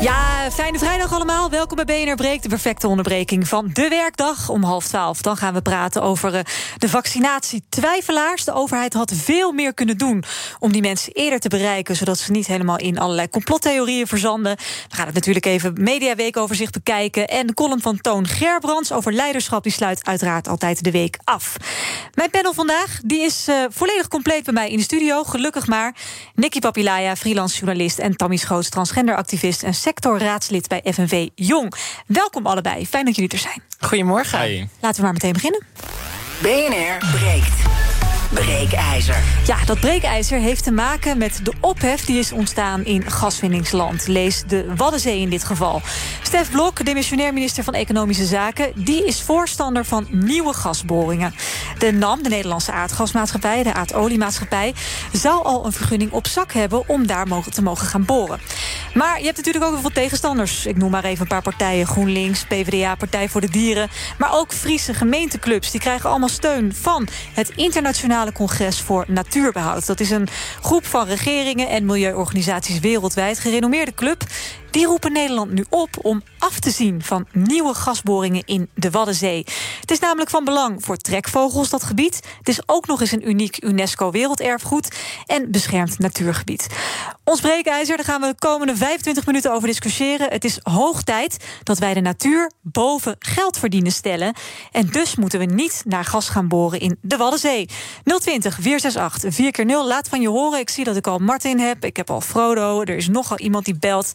Ja, fijne vrijdag allemaal. Welkom bij BNR Breek, de perfecte onderbreking van de werkdag om half twaalf. Dan gaan we praten over uh, de vaccinatietwijfelaars. De overheid had veel meer kunnen doen om die mensen eerder te bereiken... zodat ze niet helemaal in allerlei complottheorieën verzanden. We gaan het natuurlijk even mediaweekoverzicht bekijken... en de column van Toon Gerbrands over leiderschap... die sluit uiteraard altijd de week af. Mijn panel vandaag die is uh, volledig compleet bij mij in de studio, gelukkig maar. Nikki Papilaya, freelance journalist... en Tammy Schoots, transgenderactivist... en sectorraadslid bij FNV Jong. Welkom allebei, fijn dat jullie er zijn. Goedemorgen. Hi. Laten we maar meteen beginnen. BNR breekt. Breekijzer. Ja, dat breekijzer heeft te maken met de ophef die is ontstaan in gaswinningsland. Lees de Waddenzee in dit geval. Stef Blok, demissionair minister van Economische Zaken, die is voorstander van nieuwe gasboringen. De NAM, de Nederlandse aardgasmaatschappij, de aardoliemaatschappij, zou al een vergunning op zak hebben om daar te mogen gaan boren. Maar je hebt natuurlijk ook heel veel tegenstanders. Ik noem maar even een paar partijen: GroenLinks, PvdA, Partij voor de Dieren. Maar ook Friese gemeenteclubs. Die krijgen allemaal steun van het internationale congres voor natuurbehoud. Dat is een groep van regeringen en milieuorganisaties wereldwijd. Gerenommeerde club die roepen Nederland nu op om af te zien van nieuwe gasboringen in de Waddenzee. Het is namelijk van belang voor trekvogels, dat gebied. Het is ook nog eens een uniek UNESCO-werelderfgoed en beschermd natuurgebied. Ons breekijzer, daar gaan we de komende 25 minuten over discussiëren. Het is hoog tijd dat wij de natuur boven geld verdienen stellen. En dus moeten we niet naar gas gaan boren in de Waddenzee. 020 468 4 keer 0 Laat van je horen. Ik zie dat ik al Martin heb. Ik heb al Frodo. Er is nogal iemand die belt.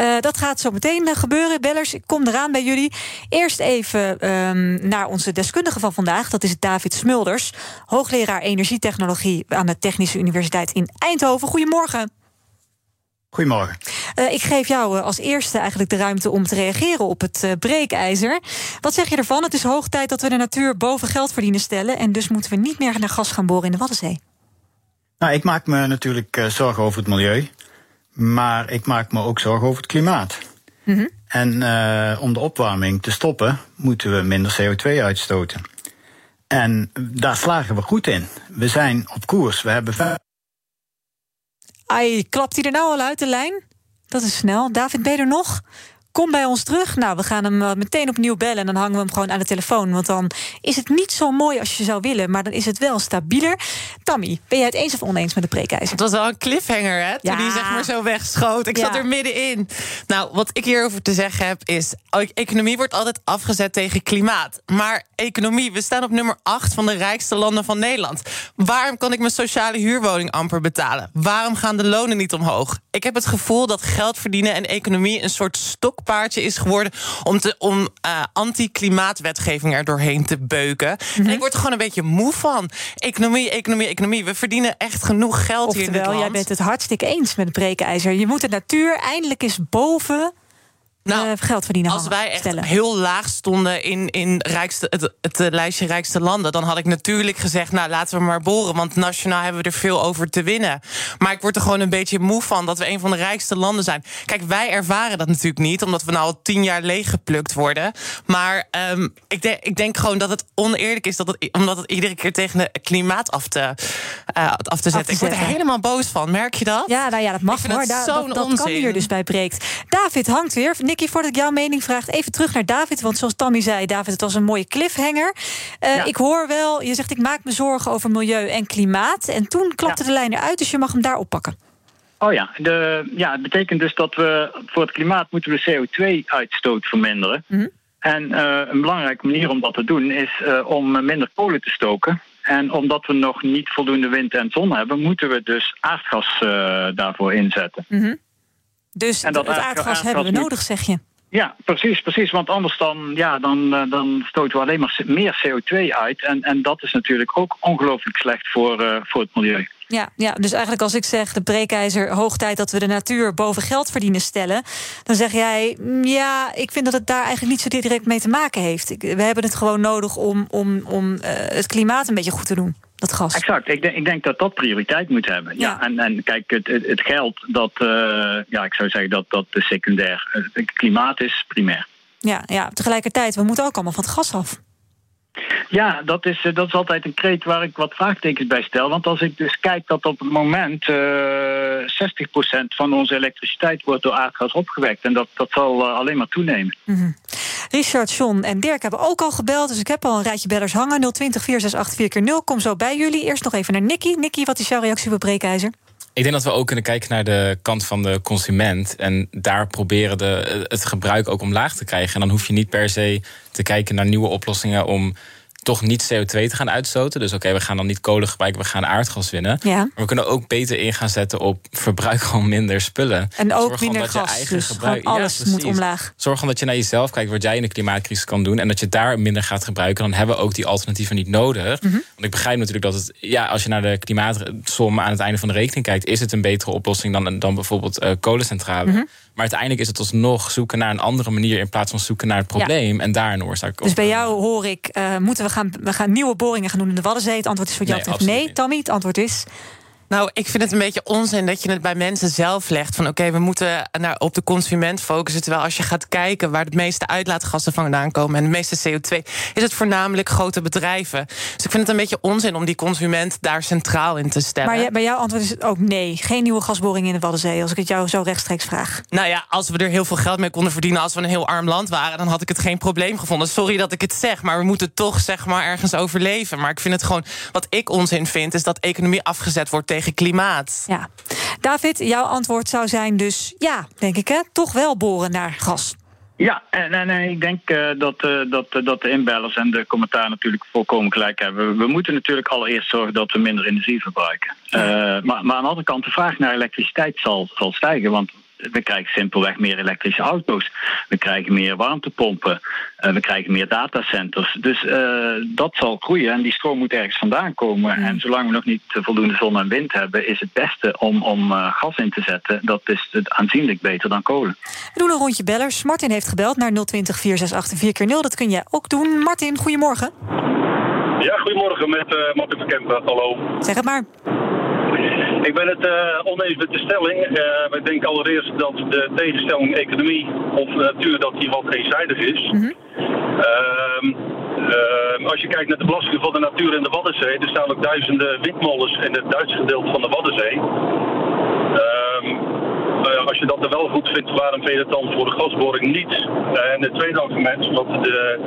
Uh, dat gaat zo meteen uh, gebeuren. Bellers, ik kom eraan bij jullie. Eerst even um, naar onze deskundige van vandaag. Dat is David Smulders, hoogleraar energietechnologie aan de Technische Universiteit in Eindhoven. Goedemorgen. Goedemorgen. Uh, ik geef jou als eerste eigenlijk de ruimte om te reageren op het uh, breekijzer. Wat zeg je ervan? Het is hoog tijd dat we de natuur boven geld verdienen stellen. En dus moeten we niet meer naar gas gaan boren in de Waddenzee. Nou, ik maak me natuurlijk zorgen over het milieu. Maar ik maak me ook zorgen over het klimaat. Mm -hmm. En uh, om de opwarming te stoppen, moeten we minder CO2 uitstoten. En daar slagen we goed in. We zijn op koers. We hebben. Ai, klapt hij er nou al uit de lijn? Dat is snel. David, ben je er nog? Kom bij ons terug. Nou, we gaan hem uh, meteen opnieuw bellen en dan hangen we hem gewoon aan de telefoon. Want dan is het niet zo mooi als je zou willen, maar dan is het wel stabieler. Tammy, ben jij het eens of oneens met de preekijzer? Het was wel een cliffhanger, hè? Toen ja. die zeg maar zo wegschoot. Ik ja. zat er middenin. Nou, wat ik hierover te zeggen heb is... economie wordt altijd afgezet tegen klimaat. Maar economie, we staan op nummer 8 van de rijkste landen van Nederland. Waarom kan ik mijn sociale huurwoning amper betalen? Waarom gaan de lonen niet omhoog? Ik heb het gevoel dat geld verdienen en economie een soort stok paardje is geworden om, te, om uh, anti-klimaatwetgeving er doorheen te beuken. En ik word er gewoon een beetje moe van. Economie, economie, economie. We verdienen echt genoeg geld Oftewel, hier in dit land. jij bent het hartstikke eens met het breekijzer. Je moet de natuur eindelijk eens boven nou, uh, geld verdienen. Als wij echt stellen. heel laag stonden in, in rijkste, het, het, het, lijstje rijkste landen, dan had ik natuurlijk gezegd: Nou, laten we maar boren. Want nationaal hebben we er veel over te winnen. Maar ik word er gewoon een beetje moe van dat we een van de rijkste landen zijn. Kijk, wij ervaren dat natuurlijk niet, omdat we nou al tien jaar leeggeplukt worden. Maar um, ik, de, ik denk gewoon dat het oneerlijk is, dat het, omdat het iedere keer tegen het klimaat af te, uh, af te zetten. Af te ik word er helemaal boos van. Merk je dat? Ja, nou ja, dat mag hoor. Da dat, dat kan hier dus bij breekt. David hangt weer. Voordat ik jouw mening vraag, even terug naar David. Want zoals Tammy zei, David, het was een mooie cliffhanger. Uh, ja. Ik hoor wel, je zegt ik maak me zorgen over milieu en klimaat. En toen klapte ja. de lijn eruit, dus je mag hem daar oppakken. Oh ja, de, ja, het betekent dus dat we voor het klimaat moeten we CO2-uitstoot verminderen. Mm -hmm. En uh, een belangrijke manier om dat te doen is uh, om minder kolen te stoken. En omdat we nog niet voldoende wind en zon hebben, moeten we dus aardgas uh, daarvoor inzetten. Mm -hmm. Dus en dat het aardgas, aardgas hebben we nodig, zeg je? Ja, precies, precies. Want anders dan, ja, dan, dan stoten we alleen maar meer CO2 uit. En, en dat is natuurlijk ook ongelooflijk slecht voor, uh, voor het milieu. Ja, ja, dus eigenlijk als ik zeg de breekijzer hoog tijd dat we de natuur boven geld verdienen stellen, dan zeg jij mm, ja, ik vind dat het daar eigenlijk niet zo direct mee te maken heeft. we hebben het gewoon nodig om, om, om uh, het klimaat een beetje goed te doen. Dat gas. Exact. Ik denk, ik denk dat dat prioriteit moet hebben. Ja. en, en kijk, het, het, het geld, dat, uh, ja, ik zou zeggen dat dat de secundair. Het klimaat is primair. Ja, ja, tegelijkertijd, we moeten ook allemaal van het gas af. Ja, dat is, eh, dat is altijd een kreet waar ik wat vraagtekens bij stel. Want als ik dus kijk dat op het moment uh, eh, 60% van onze elektriciteit wordt door aardgas opgewekt. En dat, dat zal uh, alleen maar toenemen. -hmm. Richard, John en Dirk hebben ook al gebeld. Dus ik heb al een rijtje bellers hangen. 020 468 4 0 Kom zo bij jullie. Eerst nog even naar Nicky. Nicky, wat is jouw reactie op Breekijzer? Ik denk dat we ook kunnen kijken naar de kant van de consument. En daar proberen de, het gebruik ook omlaag te krijgen. En dan hoef je niet per se te kijken naar nieuwe oplossingen om toch niet CO2 te gaan uitstoten. Dus oké, we gaan dan niet kolen gebruiken, we gaan aardgas winnen. Ja. Maar we kunnen ook beter in gaan zetten op verbruik gewoon minder spullen. En ook Zorg minder gas, eigen dus gebruik... alles moet omlaag. Zorg gewoon dat je naar jezelf kijkt wat jij in de klimaatcrisis kan doen... en dat je daar minder gaat gebruiken. Dan hebben we ook die alternatieven niet nodig. Mhm. Want ik begrijp natuurlijk dat het... ja, als je naar de klimaatsom aan het einde van de rekening kijkt... is het een betere oplossing dan, dan bijvoorbeeld uh, kolencentrale. Mhm. Maar uiteindelijk is het alsnog zoeken naar een andere manier in plaats van zoeken naar het probleem en daar een oorzaak. Dus bij jou hoor ik, uh, moeten we gaan, we gaan nieuwe boringen gaan doen in de Waddenzee? Het antwoord is voor jou nee, nee. Tammy, het antwoord is. Nou, ik vind het een beetje onzin dat je het bij mensen zelf legt. Van oké, we moeten naar, op de consument focussen. Terwijl als je gaat kijken waar de meeste uitlaatgassen vandaan komen... en de meeste CO2, is het voornamelijk grote bedrijven. Dus ik vind het een beetje onzin om die consument daar centraal in te stellen. Maar bij jouw antwoord is het ook nee. Geen nieuwe gasboring in de Waddenzee, als ik het jou zo rechtstreeks vraag. Nou ja, als we er heel veel geld mee konden verdienen... als we een heel arm land waren, dan had ik het geen probleem gevonden. Sorry dat ik het zeg, maar we moeten toch zeg maar ergens overleven. Maar ik vind het gewoon, wat ik onzin vind... is dat economie afgezet wordt tegen klimaat. Ja. David, jouw antwoord zou zijn dus ja, denk ik hè, toch wel boren naar gas. Ja, en, en, ik denk uh, dat, uh, dat, uh, dat de inbellers en de commentaar natuurlijk volkomen gelijk hebben. We, moeten natuurlijk allereerst zorgen dat we minder energie verbruiken. maar, maar aan de andere kant, de vraag naar elektriciteit zal, zal stijgen. Want we krijgen simpelweg meer elektrische auto's. We krijgen meer warmtepompen. Uh, we krijgen meer datacenters. Dus uh, dat zal groeien en die stroom moet ergens vandaan komen. En zolang we nog niet voldoende zon en wind hebben, is het beste om, om uh, gas in te zetten. Dat is het aanzienlijk beter dan kolen. We doen een rondje bellers. Martin heeft gebeld naar 020 468 4 0 Dat kun jij ook doen. Martin, goedemorgen. Ja, goedemorgen met Martin van Kempen. Hallo. Zeg het maar. Ik ben het uh, oneens met de stelling. Ik denk allereerst dat de tegenstelling economie of natuur dat die wat eenzijdig is. Mm -hmm. uh, als je kijkt naar de belasting van de natuur in de Waddenzee, er staan ook duizenden windmolens in het Duitse gedeelte van de Waddenzee. Ehm, als je dat er wel goed vindt, waarom vind je het dan voor de gasboring niet? en het tweede argument, wat de,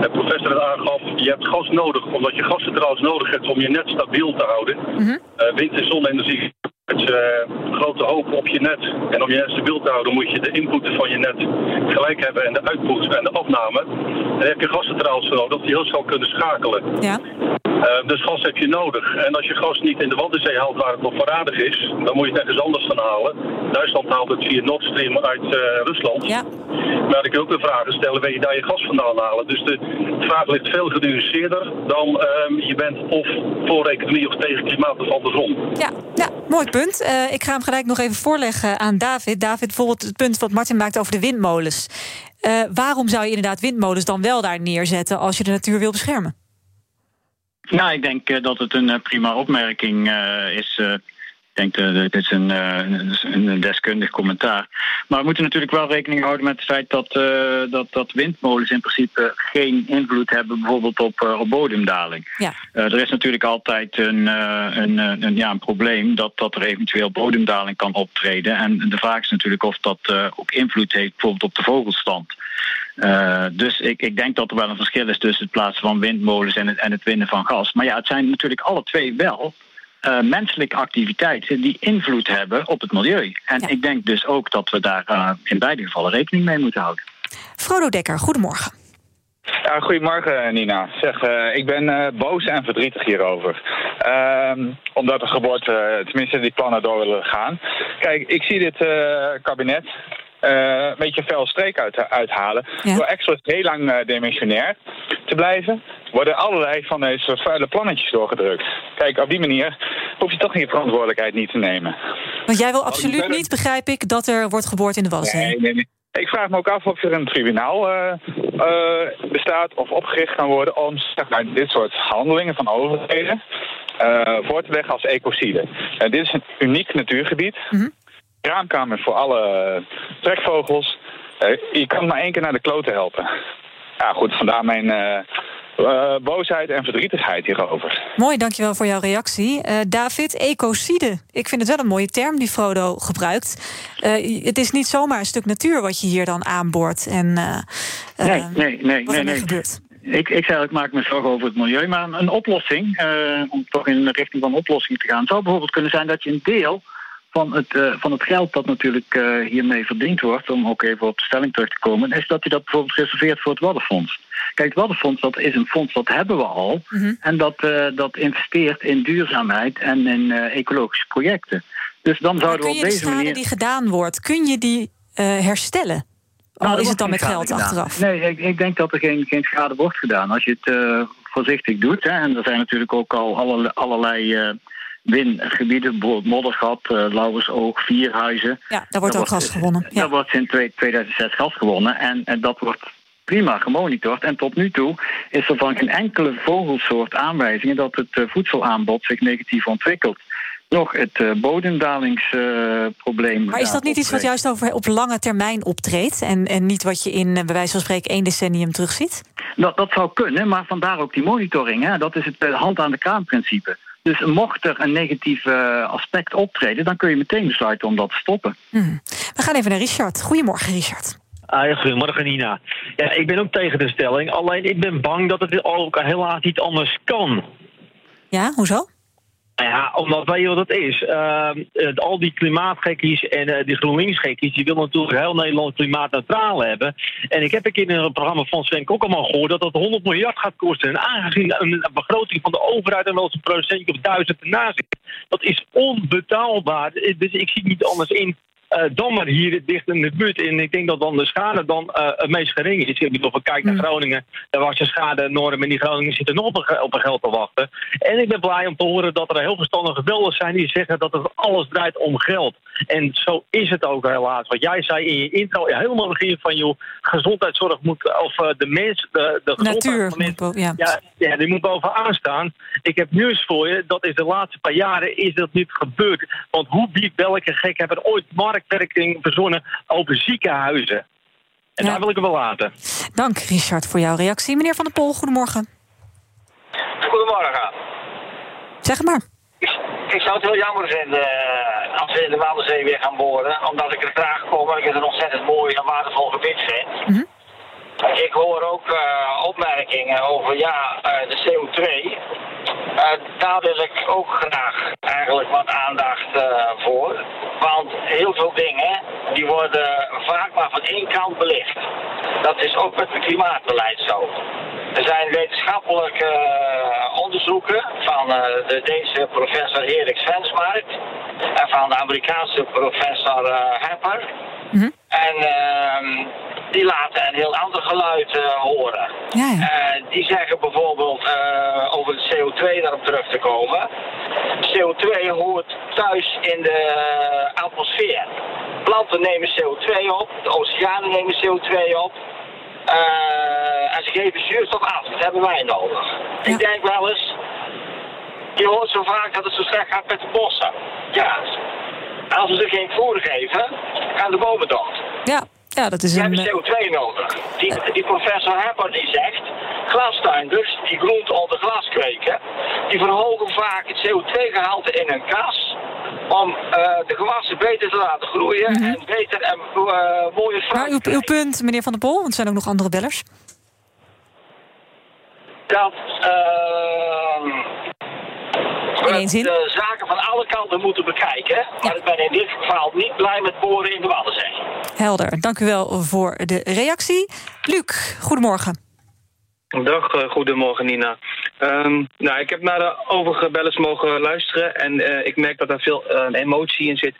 de professor het aangaf, je hebt gas nodig, omdat je gascentrales nodig hebt om je net stabiel te houden. Mm -hmm. wind- en zonne-energie met uh, grote hoop op je net. En om je net stabiel te houden moet je de input van je net gelijk hebben en de output en de afname. Dan heb je gascentrales nodig die heel snel kunnen schakelen. Ja. Uh, dus gas heb je nodig. En als je gas niet in de Waddenzee haalt waar het nog voorradig is, dan moet je het ergens anders gaan halen. Duitsland haalt het via Nord Stream uit uh, Rusland. Ja. Maar ik ook de vraag stellen, wil je daar je gas vandaan halen? Dus de vraag ligt veel genuanceerder dan uh, je bent of voor economie of tegen klimaat of andersom. Ja, ja mooi punt. Uh, ik ga hem gelijk nog even voorleggen aan David. David, bijvoorbeeld het punt wat Martin maakt over de windmolens. waarom zou je inderdaad windmolens dan wel daar neerzetten als je de natuur wil beschermen? Nou, ik denk uh, dat het een prima opmerking is. Ik denk dat dit is een, een, deskundig commentaar. Maar we moeten natuurlijk wel rekening houden met het feit dat, dat, dat windmolens in principe geen invloed hebben, bijvoorbeeld op, op bodemdaling. Ja. er is natuurlijk altijd een, een, een, ja, een probleem dat, dat er eventueel bodemdaling kan optreden. En de vraag is natuurlijk of dat ook invloed heeft bijvoorbeeld op de vogelstand. Uh, dus ik, ik denk dat er wel een verschil is tussen het plaatsen van windmolens en het, en het winnen van gas. Maar ja, het zijn natuurlijk alle twee wel uh, menselijke activiteiten die invloed hebben op het milieu. En ik denk dus ook dat we daar uh, in beide gevallen rekening mee moeten houden. Frodo Dekker, goedemorgen. Ja, goedemorgen Nina. Zeg, uh, ik ben uh, boos en verdrietig hierover. Uh, omdat de geboorte, tenminste die plannen door willen gaan. Kijk, ik zie dit kabinet een beetje fel streek uit, uithalen. Door extra heel lang uh, dimensionair te blijven, worden allerlei van deze vuile plannetjes doorgedrukt. Kijk, op die manier hoef je toch je verantwoordelijkheid niet te nemen. Want jij wil absoluut niet, begrijp ik, dat er wordt geboord in de Waddenzee. Nee, nee, nee. Ik vraag me ook af of er een tribunaal uh, uh, bestaat of opgericht kan worden om zeg maar, dit soort handelingen van overheden uh, voor te leggen als ecocide. dit is een uniek natuurgebied. Mm -hmm. Kraamkamer voor alle trekvogels. je kan maar één keer naar de kloten helpen. Ja, goed, vandaar mijn uh, boosheid en verdrietigheid hierover. Mooi, dankjewel voor jouw reactie. Uh, David, ecocide. Ik vind het wel een mooie term die Frodo gebruikt. Uh, het is niet zomaar een stuk natuur wat je hier dan aanboort. En, nee, nee, nee. wat er nee, nee. gebeurt. Ik, ik zei, ik maak me zorgen over het milieu. Maar een oplossing, om toch in de richting van oplossing te gaan... zou bijvoorbeeld kunnen zijn dat je een deel van het, uh, van het geld dat natuurlijk uh, hiermee verdiend wordt, om ook even op de stelling terug te komen, is dat je dat bijvoorbeeld reserveert voor het Waddenfonds. Kijk, het Waddenfonds dat is een fonds dat hebben we al. Mm -hmm. En dat, uh, dat investeert in duurzaamheid en in ecologische projecten. Dus dan zouden we op deze de manier. die gedaan wordt, kun je die herstellen? Nou, Al is het dan met geld gedaan. achteraf? Nee, ik, ik, denk dat er geen, geen schade wordt gedaan. Als je het voorzichtig doet, hè, en er zijn natuurlijk ook al allerlei. allerlei wingebieden, bijvoorbeeld Moddergat, uh, Lauwersoog, Vierhuizen. Ja, daar wordt ook gas gewonnen. Ja. Daar wordt sinds 2006 gas gewonnen en, en dat wordt prima gemonitord. En tot nu toe is er van geen enkele vogelsoort aanwijzingen dat het uh, voedselaanbod zich negatief ontwikkelt. Nog het uh, bodemdalingsprobleem. maar is dat niet iets wat juist over op lange termijn optreedt? En, en niet wat je in, bij wijze van spreken, één decennium terugziet? Dat, dat zou kunnen, maar vandaar ook die monitoring. Hè? Dat is het hand aan de kraan principe. Dus mocht er een negatief aspect optreden, dan kun je meteen besluiten om dat te stoppen. Hmm. We gaan even naar Richard. Goedemorgen, Richard. Ah, ja, goedemorgen, Nina. Ja, ik ben ook tegen de stelling. Alleen ik ben bang dat het ook helaas niet anders kan. Ja, hoezo? Ja, omdat weet je wat het is? Uh, al die klimaatgekkies en uh, die GroenLinks-gekkies... die willen natuurlijk heel Nederland klimaatneutraal hebben. En ik heb een keer in een programma van Sven Kokkerman gehoord... dat dat 100 miljard gaat kosten. En aangezien een begroting van de overheid... en wel eens een procentje of duizend ernaast zit... dat is onbetaalbaar. Dus ik zie niet anders in dan maar hier dicht in de buurt. En ik denk dat dan de schade dan uh, het meest gering is. Ik bedoel, of ik kijk naar Groningen, daar was je schade enorm... en die Groningen zitten nog op een, op een geld te wachten. En ik ben blij om te horen dat er heel verstandige beelden zijn... die zeggen dat het alles draait om geld. En zo is het ook helaas. Wat jij zei in je intro, helemaal begin van... joh, gezondheidszorg moet, of uh, de mens... De, de Natuur ja. ja. Ja, die moet bovenaan staan. Ik heb nieuws voor je, dat is de laatste paar jaren is dat niet gebeurd. Want hoe wie welke gek hebben ooit marktwerking verzonnen over ziekenhuizen? En Ja. daar wil ik het wel laten. Dank, Richard, voor jouw reactie. Meneer Van der Pol, goedemorgen. Goedemorgen. Zeg het maar. Ik zou het heel jammer vinden eh, als we in de Waddenzee weer gaan boren. Omdat ik er graag kom en ik het een ontzettend mooi en waardevol gebied vind. Mhm. Ik hoor ook eh, opmerkingen over ja, eh, de CO2. Eh, daar wil ik ook graag eigenlijk wat aandacht voor. Want heel veel dingen die worden vaak maar van één kant belicht. Dat is ook met het klimaatbeleid zo. Er zijn wetenschappelijke onderzoeken van de Deense professor Erik Svensmark en van de Amerikaanse professor Hepper. En ehm, die laten een heel ander geluid eh, horen. Ja, ja. Eh, die zeggen bijvoorbeeld eh, over het CO2 daarop terug te komen. CO2 hoort thuis in de atmosfeer. Planten nemen CO2 op, de oceanen nemen CO2 op. En ze geven zuurstof af. Dat hebben wij nodig. Ik denk wel eens, je hoort zo vaak dat het zo slecht gaat met de bossen. Ja, als we ze geen voer geven, gaan de bomen dood. Ja, ja dat is een... hebben eh, CO2 nodig. Die, die professor Hepper die zegt, glastuinders die groenten onder glas kweken, die verhogen vaak het CO2-gehalte in hun kas om eh, de gewassen beter te laten groeien en beter en eh, mooier Maar fruit. uw, uw punt, meneer Van der Pol, want er zijn ook nog andere bellers. Dat ehm, In de zaken van alle kanten moeten bekijken. Maar ik ben in dit geval niet blij met boren in de Waddenzee. Helder, dank u wel voor de reactie. Luc, goedemorgen. Dag, eh, goedemorgen Nina. Ehm, nou, ik heb naar de overige bellers mogen luisteren en eh, ik merk dat daar veel eh, emotie in zit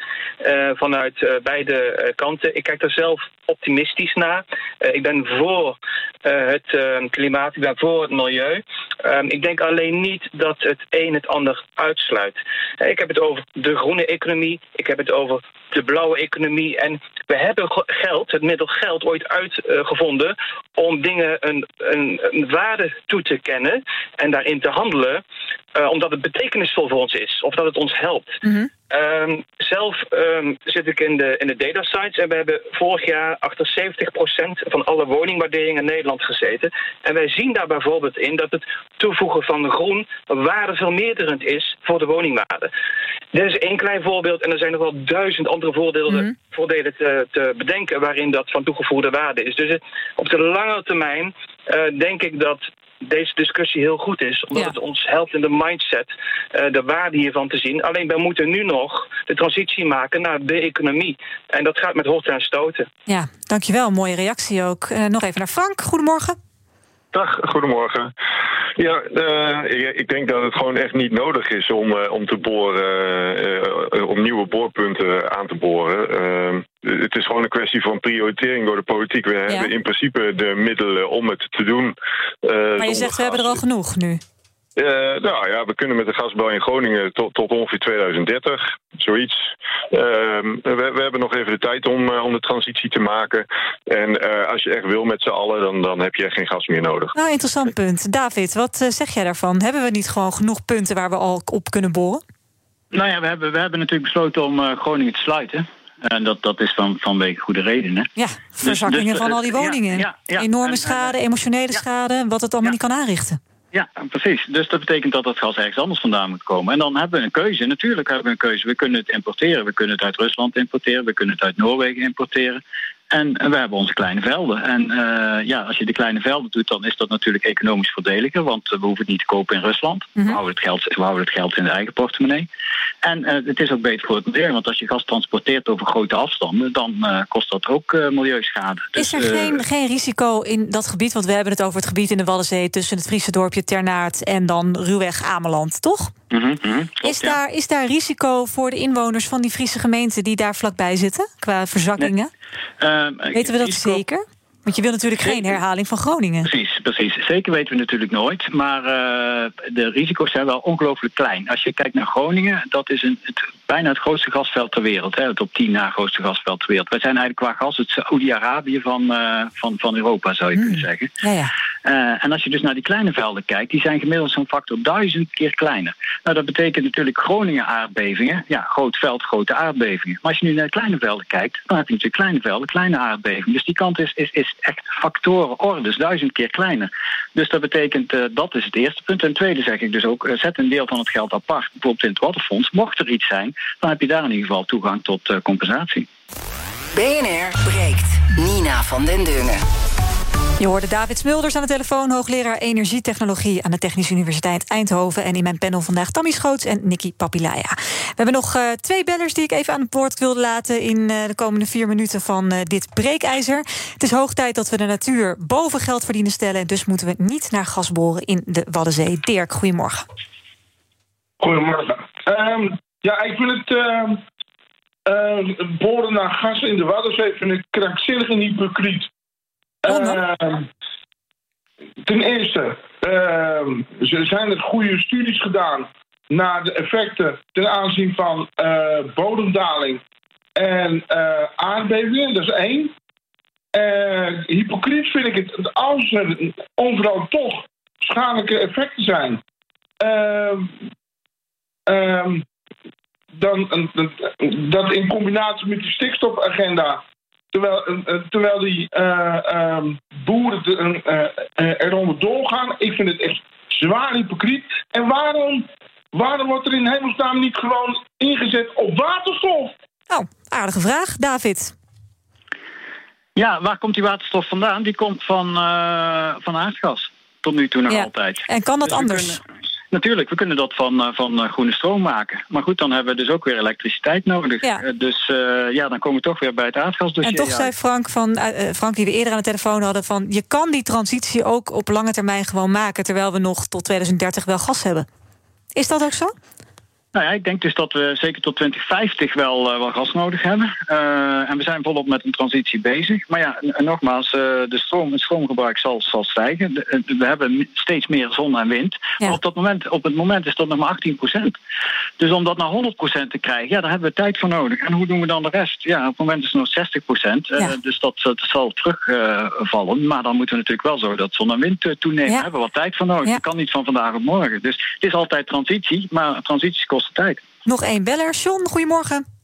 vanuit beide kanten. Ik kijk daar zelf optimistisch naar. Ik ben voor het klimaat, ik ben voor het milieu. Ehm, ik denk alleen niet dat het een het ander uitsluit. Ik heb het over de groene economie, ik heb het over de blauwe economie. En we hebben geld, het middel geld, ooit uitgevonden om dingen een, een, een, waarde toe te kennen en daarin te handelen, uh, omdat het betekenisvol voor ons is of dat het ons helpt. Mm Um, zelf um, zit ik in de, in de data sites en we hebben vorig jaar achter 70% van alle woningwaarderingen in Nederland gezeten. En wij zien daar bijvoorbeeld in dat het toevoegen van groen waardevermeerderend is voor de woningwaarde. Dit is één klein voorbeeld en er zijn nog wel duizend andere voordelen, mm voordelen te, te, bedenken waarin dat van toegevoegde waarde is. Dus het, op de lange termijn uh, denk ik dat deze discussie heel goed is. Omdat het ons helpt in de mindset uh, de waarde hiervan te zien. Alleen wij moeten nu nog de transitie maken naar de economie. En dat gaat met horten en stoten. Ja, dankjewel. Mooie reactie ook. Uh, nog even naar Frank. Goedemorgen. Dag, goedemorgen. Ja, uh, ik denk dat het gewoon echt niet nodig is om, uh, om te boren, uh, om nieuwe boorpunten aan te boren. Ehm, het is gewoon een kwestie van prioritering door de politiek. We ja. hebben in principe de middelen om het te doen. maar je zegt, we hebben er al genoeg nu. Uh, nou ja, we kunnen met de gasbouw in Groningen tot, tot ongeveer 2030, zoiets. Uh, we, we, hebben nog even de tijd om, uh, om de transitie te maken. En uh, als je echt wil met z'n allen, dan, dan heb je echt geen gas meer nodig. Nou, interessant punt. David, wat zeg jij daarvan? Hebben we niet gewoon genoeg punten waar we al op kunnen boren? Nou ja, we hebben, we hebben natuurlijk besloten om Groningen te sluiten. En dat, dat is van, vanwege goede redenen. Ja, verzakkingen dus, dus, van al die woningen. Ja, ja, Enorme schade, emotionele schade, wat het allemaal niet kan aanrichten. Ja, precies. Dus dat betekent dat dat gas ergens anders vandaan moet komen. En dan hebben we een keuze. Natuurlijk hebben we een keuze. We kunnen het importeren. We kunnen het uit Rusland importeren. We kunnen het uit Noorwegen importeren. En we hebben onze kleine velden. En uh, ja, als je de kleine velden doet, dan is dat natuurlijk economisch voordeliger. Want we hoeven het niet te kopen in Rusland. Mm -hmm. we, houden het geld, we houden het geld in de eigen portemonnee. En uh, het is ook beter voor het milieu. Want als je gas transporteert over grote afstanden, dan uh, kost dat ook milieuschade. Dus, is er geen, geen risico in dat gebied? Want we hebben het over het gebied in de Waddenzee tussen het Friese dorpje Ternaert en dan ruwweg Ameland, toch? Mm -hmm, mm -hmm. Klopt, is, daar, ja. is daar risico voor de inwoners van die Friese gemeenten die daar vlakbij zitten qua verzakkingen? Nee. Uh, weten we dat risico... zeker? Want je wil natuurlijk geen herhaling van Groningen. Precies, precies. Zeker weten we natuurlijk nooit. Maar uh, de risico's zijn wel ongelooflijk klein. Als je kijkt naar Groningen, dat is een, het, bijna het grootste gasveld ter wereld. Hè, het op 10 na grootste gasveld ter wereld. Wij zijn eigenlijk qua gas het Saoedi-Arabië van, uh, van, van Europa, zou je hmm. kunnen zeggen. Ja, ja. Uh, en als je dus naar die kleine velden kijkt, die zijn gemiddeld zo'n factor duizend keer kleiner. Nou, dat betekent natuurlijk Groningen aardbevingen. Ja, groot veld, grote aardbevingen. Maar als je nu naar de kleine velden kijkt, dan heb je natuurlijk kleine velden, kleine aardbevingen. Dus die kant is, is, is echt factoren orders, duizend keer kleiner. Dus dat betekent, uh, dat is het eerste punt. En tweede zeg ik dus ook, uh, zet een deel van het geld apart, bijvoorbeeld in het Waterfonds. Mocht er iets zijn, dan heb je daar in ieder geval toegang tot uh, compensatie. BNR breekt. Nina van den Dungen. Je hoorde David Smulders aan de telefoon, hoogleraar energietechnologie aan de Technische Universiteit Eindhoven. En in mijn panel vandaag Tammy Schoots en Nikki Papilaya. We hebben nog uh, twee bellers die ik even aan het woord wilde laten in uh, de komende vier minuten van uh, dit breekijzer. Het is hoog tijd dat we de natuur boven geld verdienen stellen. Dus moeten we niet naar gas boren in de Waddenzee. Dirk, goedemorgen. Goedemorgen. Um, ja, ik vind het. boren naar gas in de Waddenzee vind ik krankzinnig en hypocriet. Uh, ten eerste uh, zijn er goede studies gedaan naar de effecten ten aanzien van uh, bodemdaling en uh, aardbevingen. Dat is één. hypocriet vind ik het als er overal toch schadelijke effecten zijn. Um, dan, dat in combinatie met die stikstofagenda Terwijl, uh, terwijl die uh, um, boeren eronder doorgaan. Ik vind het echt zwaar hypocriet. En waarom, waarom wordt er in hemelsnaam niet gewoon ingezet op waterstof? Nou, aardige vraag, David. Ja, waar komt die waterstof vandaan? Die komt van, van aardgas. Tot nu toe nog ja. altijd. En kan dat dus anders? Kunnen, natuurlijk, we kunnen dat van, van groene stroom maken. Maar goed, dan hebben we dus ook weer elektriciteit nodig. Ja. Dus uh, ja, dan komen we toch weer bij het aardgasdossier. En toch zei Frank, van, uh, Frank, die we eerder aan de telefoon hadden... van je kan die transitie ook op lange termijn gewoon maken... terwijl we nog tot 2030 wel gas hebben. Is dat ook zo? Nou ja, ik denk dus dat we zeker tot 2050 wel, uh, wel gas nodig hebben. Uh, en we zijn volop met een transitie bezig. Maar ja, nogmaals, uh, de stroom, het stroomgebruik zal, zal stijgen. De, we hebben steeds meer zon en wind. Ja. Maar op, dat moment, op het moment is dat nog maar 18 procent. Dus om dat naar 100 procent te krijgen, ja, daar hebben we tijd voor nodig. En hoe doen we dan de rest? Ja, op het moment is het nog 60 procent. Ja. dus dat, dat zal terugvallen. maar dan moeten we natuurlijk wel zorgen dat zon en wind toenemen. Ja. Daar hebben we wat tijd voor nodig. Dat kan niet van vandaag op morgen. Dus het is altijd transitie, maar transitie kost Nog één beller. John, goedemorgen.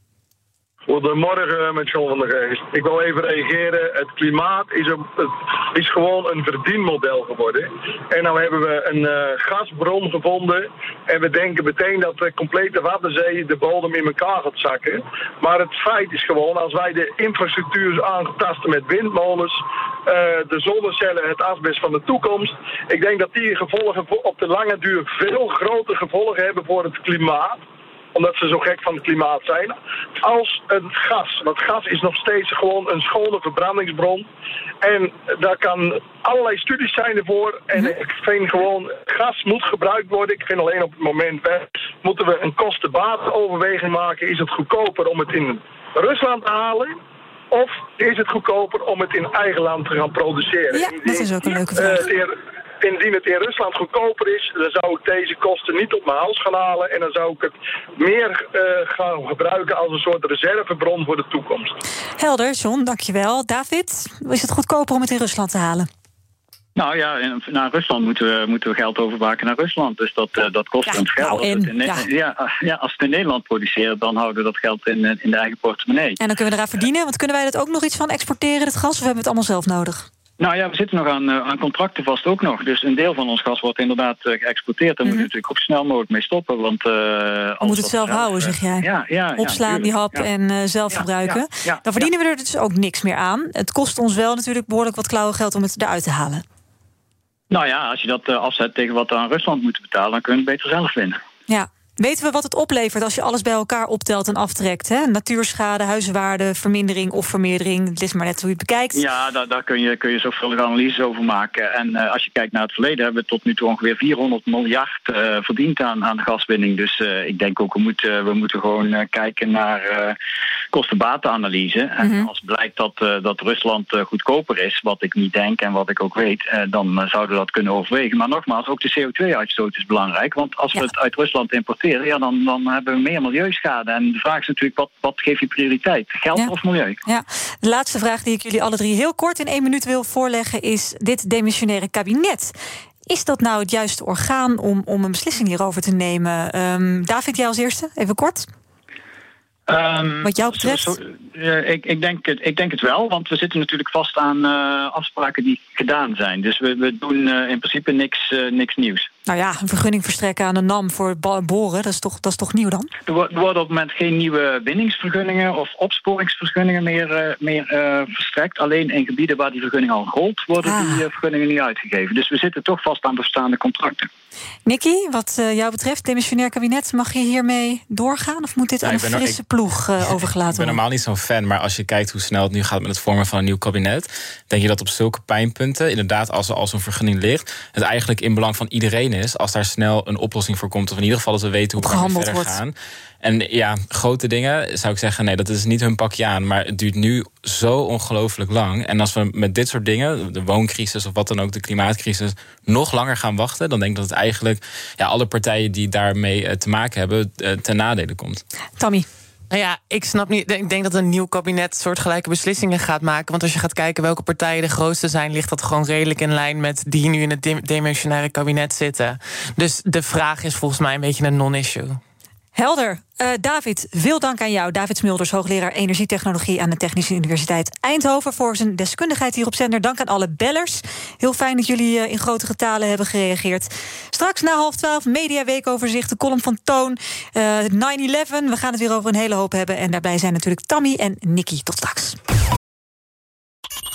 Goedemorgen met John van der Geest. Ik wil even reageren. Het klimaat is, een, het is gewoon een verdienmodel geworden. En nu hebben we een uh, gasbron gevonden. En we denken meteen dat de complete Waddenzee de bodem in elkaar gaat zakken. Maar het feit is gewoon, als wij de infrastructuur aangetasten met windmolens, uh, de zonnecellen, het asbest van de toekomst. Ik denk dat die gevolgen op de lange duur veel grotere gevolgen hebben voor het klimaat omdat ze zo gek van het klimaat zijn, als een gas. Want gas is nog steeds gewoon een schone verbrandingsbron. En daar kan allerlei studies zijn ervoor. En mhm. ik vind gewoon, gas moet gebruikt worden. Ik vind alleen op het moment, moeten we een kosten-baten maken. Is het goedkoper om het in Rusland te halen? Of is het goedkoper om het in eigen land te gaan produceren? Ja, dat is ook een leuke vraag. Uh, indien het in Rusland goedkoper is, dan zou ik deze kosten niet op mijn hals gaan halen. En dan zou ik het meer uh, gaan gebruiken als een soort reservebron voor de toekomst. Helder, John, dankjewel. David, is het goedkoper om het in Rusland te halen? Nou ja, naar Rusland moeten we, moeten we geld overmaken naar Rusland. Dus dat, uh, dat kost ja, ons geld. Nou in, ja. Ja, ja, als het in Nederland produceren, dan houden we dat geld in, in de eigen portemonnee. En dan kunnen we eraan verdienen. Want kunnen wij dat ook nog iets van exporteren, het gas? Of hebben we het allemaal zelf nodig? Nou ja, we zitten nog aan, uh, aan contracten vast ook nog. Dus een deel van ons gas wordt inderdaad uh, geëxporteerd. Daar mm -hmm. moeten we natuurlijk ook snel mogelijk mee stoppen. Want, uh, we moeten het zelf houden, zeg jij. Ja, ja, Opslaan die hap en zelf gebruiken. Dan verdienen we er dus ook niks meer aan. Het kost ons wel natuurlijk behoorlijk wat klauwengeld om het eruit te halen. Nou ja, als je dat afzet tegen wat we aan Rusland moeten betalen... dan kunnen we het beter zelf vinden. Ja, Weten we wat het oplevert als je alles bij elkaar optelt en aftrekt? Hè? Natuurschade, huizenwaarde, vermindering of vermeerdering. Het is maar net hoe je het bekijkt. Ja, daar, daar kun, je, kun je zorgvuldige analyses over maken. En uh, als je kijkt naar het verleden, hebben we tot nu toe ongeveer 400 miljard uh, verdiend aan, aan gaswinning. Dus uh, ik denk ook, we moeten, we moeten gewoon kijken naar kosten-batenanalyse. En mm -hmm. als blijkt dat, dat Rusland goedkoper is, wat ik niet denk en wat ik ook weet, dan zouden we dat kunnen overwegen. Maar nogmaals, ook de CO2-uitstoot is belangrijk. Want als ja. we het uit Rusland importeren ja, dan, dan hebben we meer milieuschade. En de vraag is natuurlijk, wat, wat geef je prioriteit? Geld of milieu? Ja. De laatste vraag die ik jullie alle drie heel kort in één minuut wil voorleggen... is dit demissionaire kabinet. Is dat nou het juiste orgaan om, om een beslissing hierover te nemen? Um, David, jij als eerste, even kort. Um, Wat jou betreft? Zo, zo, uh, ik, ik, denk het, ik denk het wel, want we zitten natuurlijk vast aan uh, afspraken die gedaan zijn. Dus we, we doen uh, in principe niks, niks nieuws. Nou ja, een vergunning verstrekken aan de NAM voor boren, dat is toch, dat is toch nieuw dan? Er worden op het moment geen nieuwe winningsvergunningen of opsporingsvergunningen meer, meer verstrekt. Alleen in gebieden waar die vergunning al gold, worden ah. die vergunningen niet uitgegeven. Dus we zitten toch vast aan bestaande contracten. Nicky, wat jou betreft, demissionair kabinet, mag je hiermee doorgaan? Of moet dit aan een frisse ploeg? ploeg uh, overgelaten Ik ben normaal niet zo'n fan, maar als je kijkt hoe snel het nu gaat met het vormen van een nieuw kabinet, denk je dat op zulke pijnpunten, inderdaad, als er al zo'n vergunning ligt, het eigenlijk in belang van iedereen is als daar snel een oplossing voor komt. Of in ieder geval dat we weten hoe we verder wordt. gaan. En ja, grote dingen zou ik zeggen, nee, dat is niet hun pakje aan. Maar het duurt nu zo ongelooflijk lang. En als we met dit soort dingen, de wooncrisis of wat dan ook, de klimaatcrisis, nog langer gaan wachten, dan denk ik dat het eigenlijk ja, alle partijen die daarmee te maken hebben, ten nadele komt. Tommy. Nou ja, ik snap niet. Ik denk dat een nieuw kabinet soortgelijke beslissingen gaat maken. Want als je gaat kijken welke partijen de grootste zijn, ligt dat gewoon redelijk in lijn met die nu in het dimensionaire kabinet zitten. Dus de vraag is volgens mij een beetje een non-issue. Helder. Uh, David, veel dank aan jou. David Smulders, hoogleraar energietechnologie aan de Technische Universiteit Eindhoven, voor zijn deskundigheid hier op zender. Dank aan alle bellers. Heel fijn dat jullie uh, in grote getalen hebben gereageerd. Straks na half twaalf, mediaweekoverzicht, de column van Toon, uh, 9-11. We gaan het weer over een hele hoop hebben. En daarbij zijn natuurlijk Tammy en Nicky. Tot straks.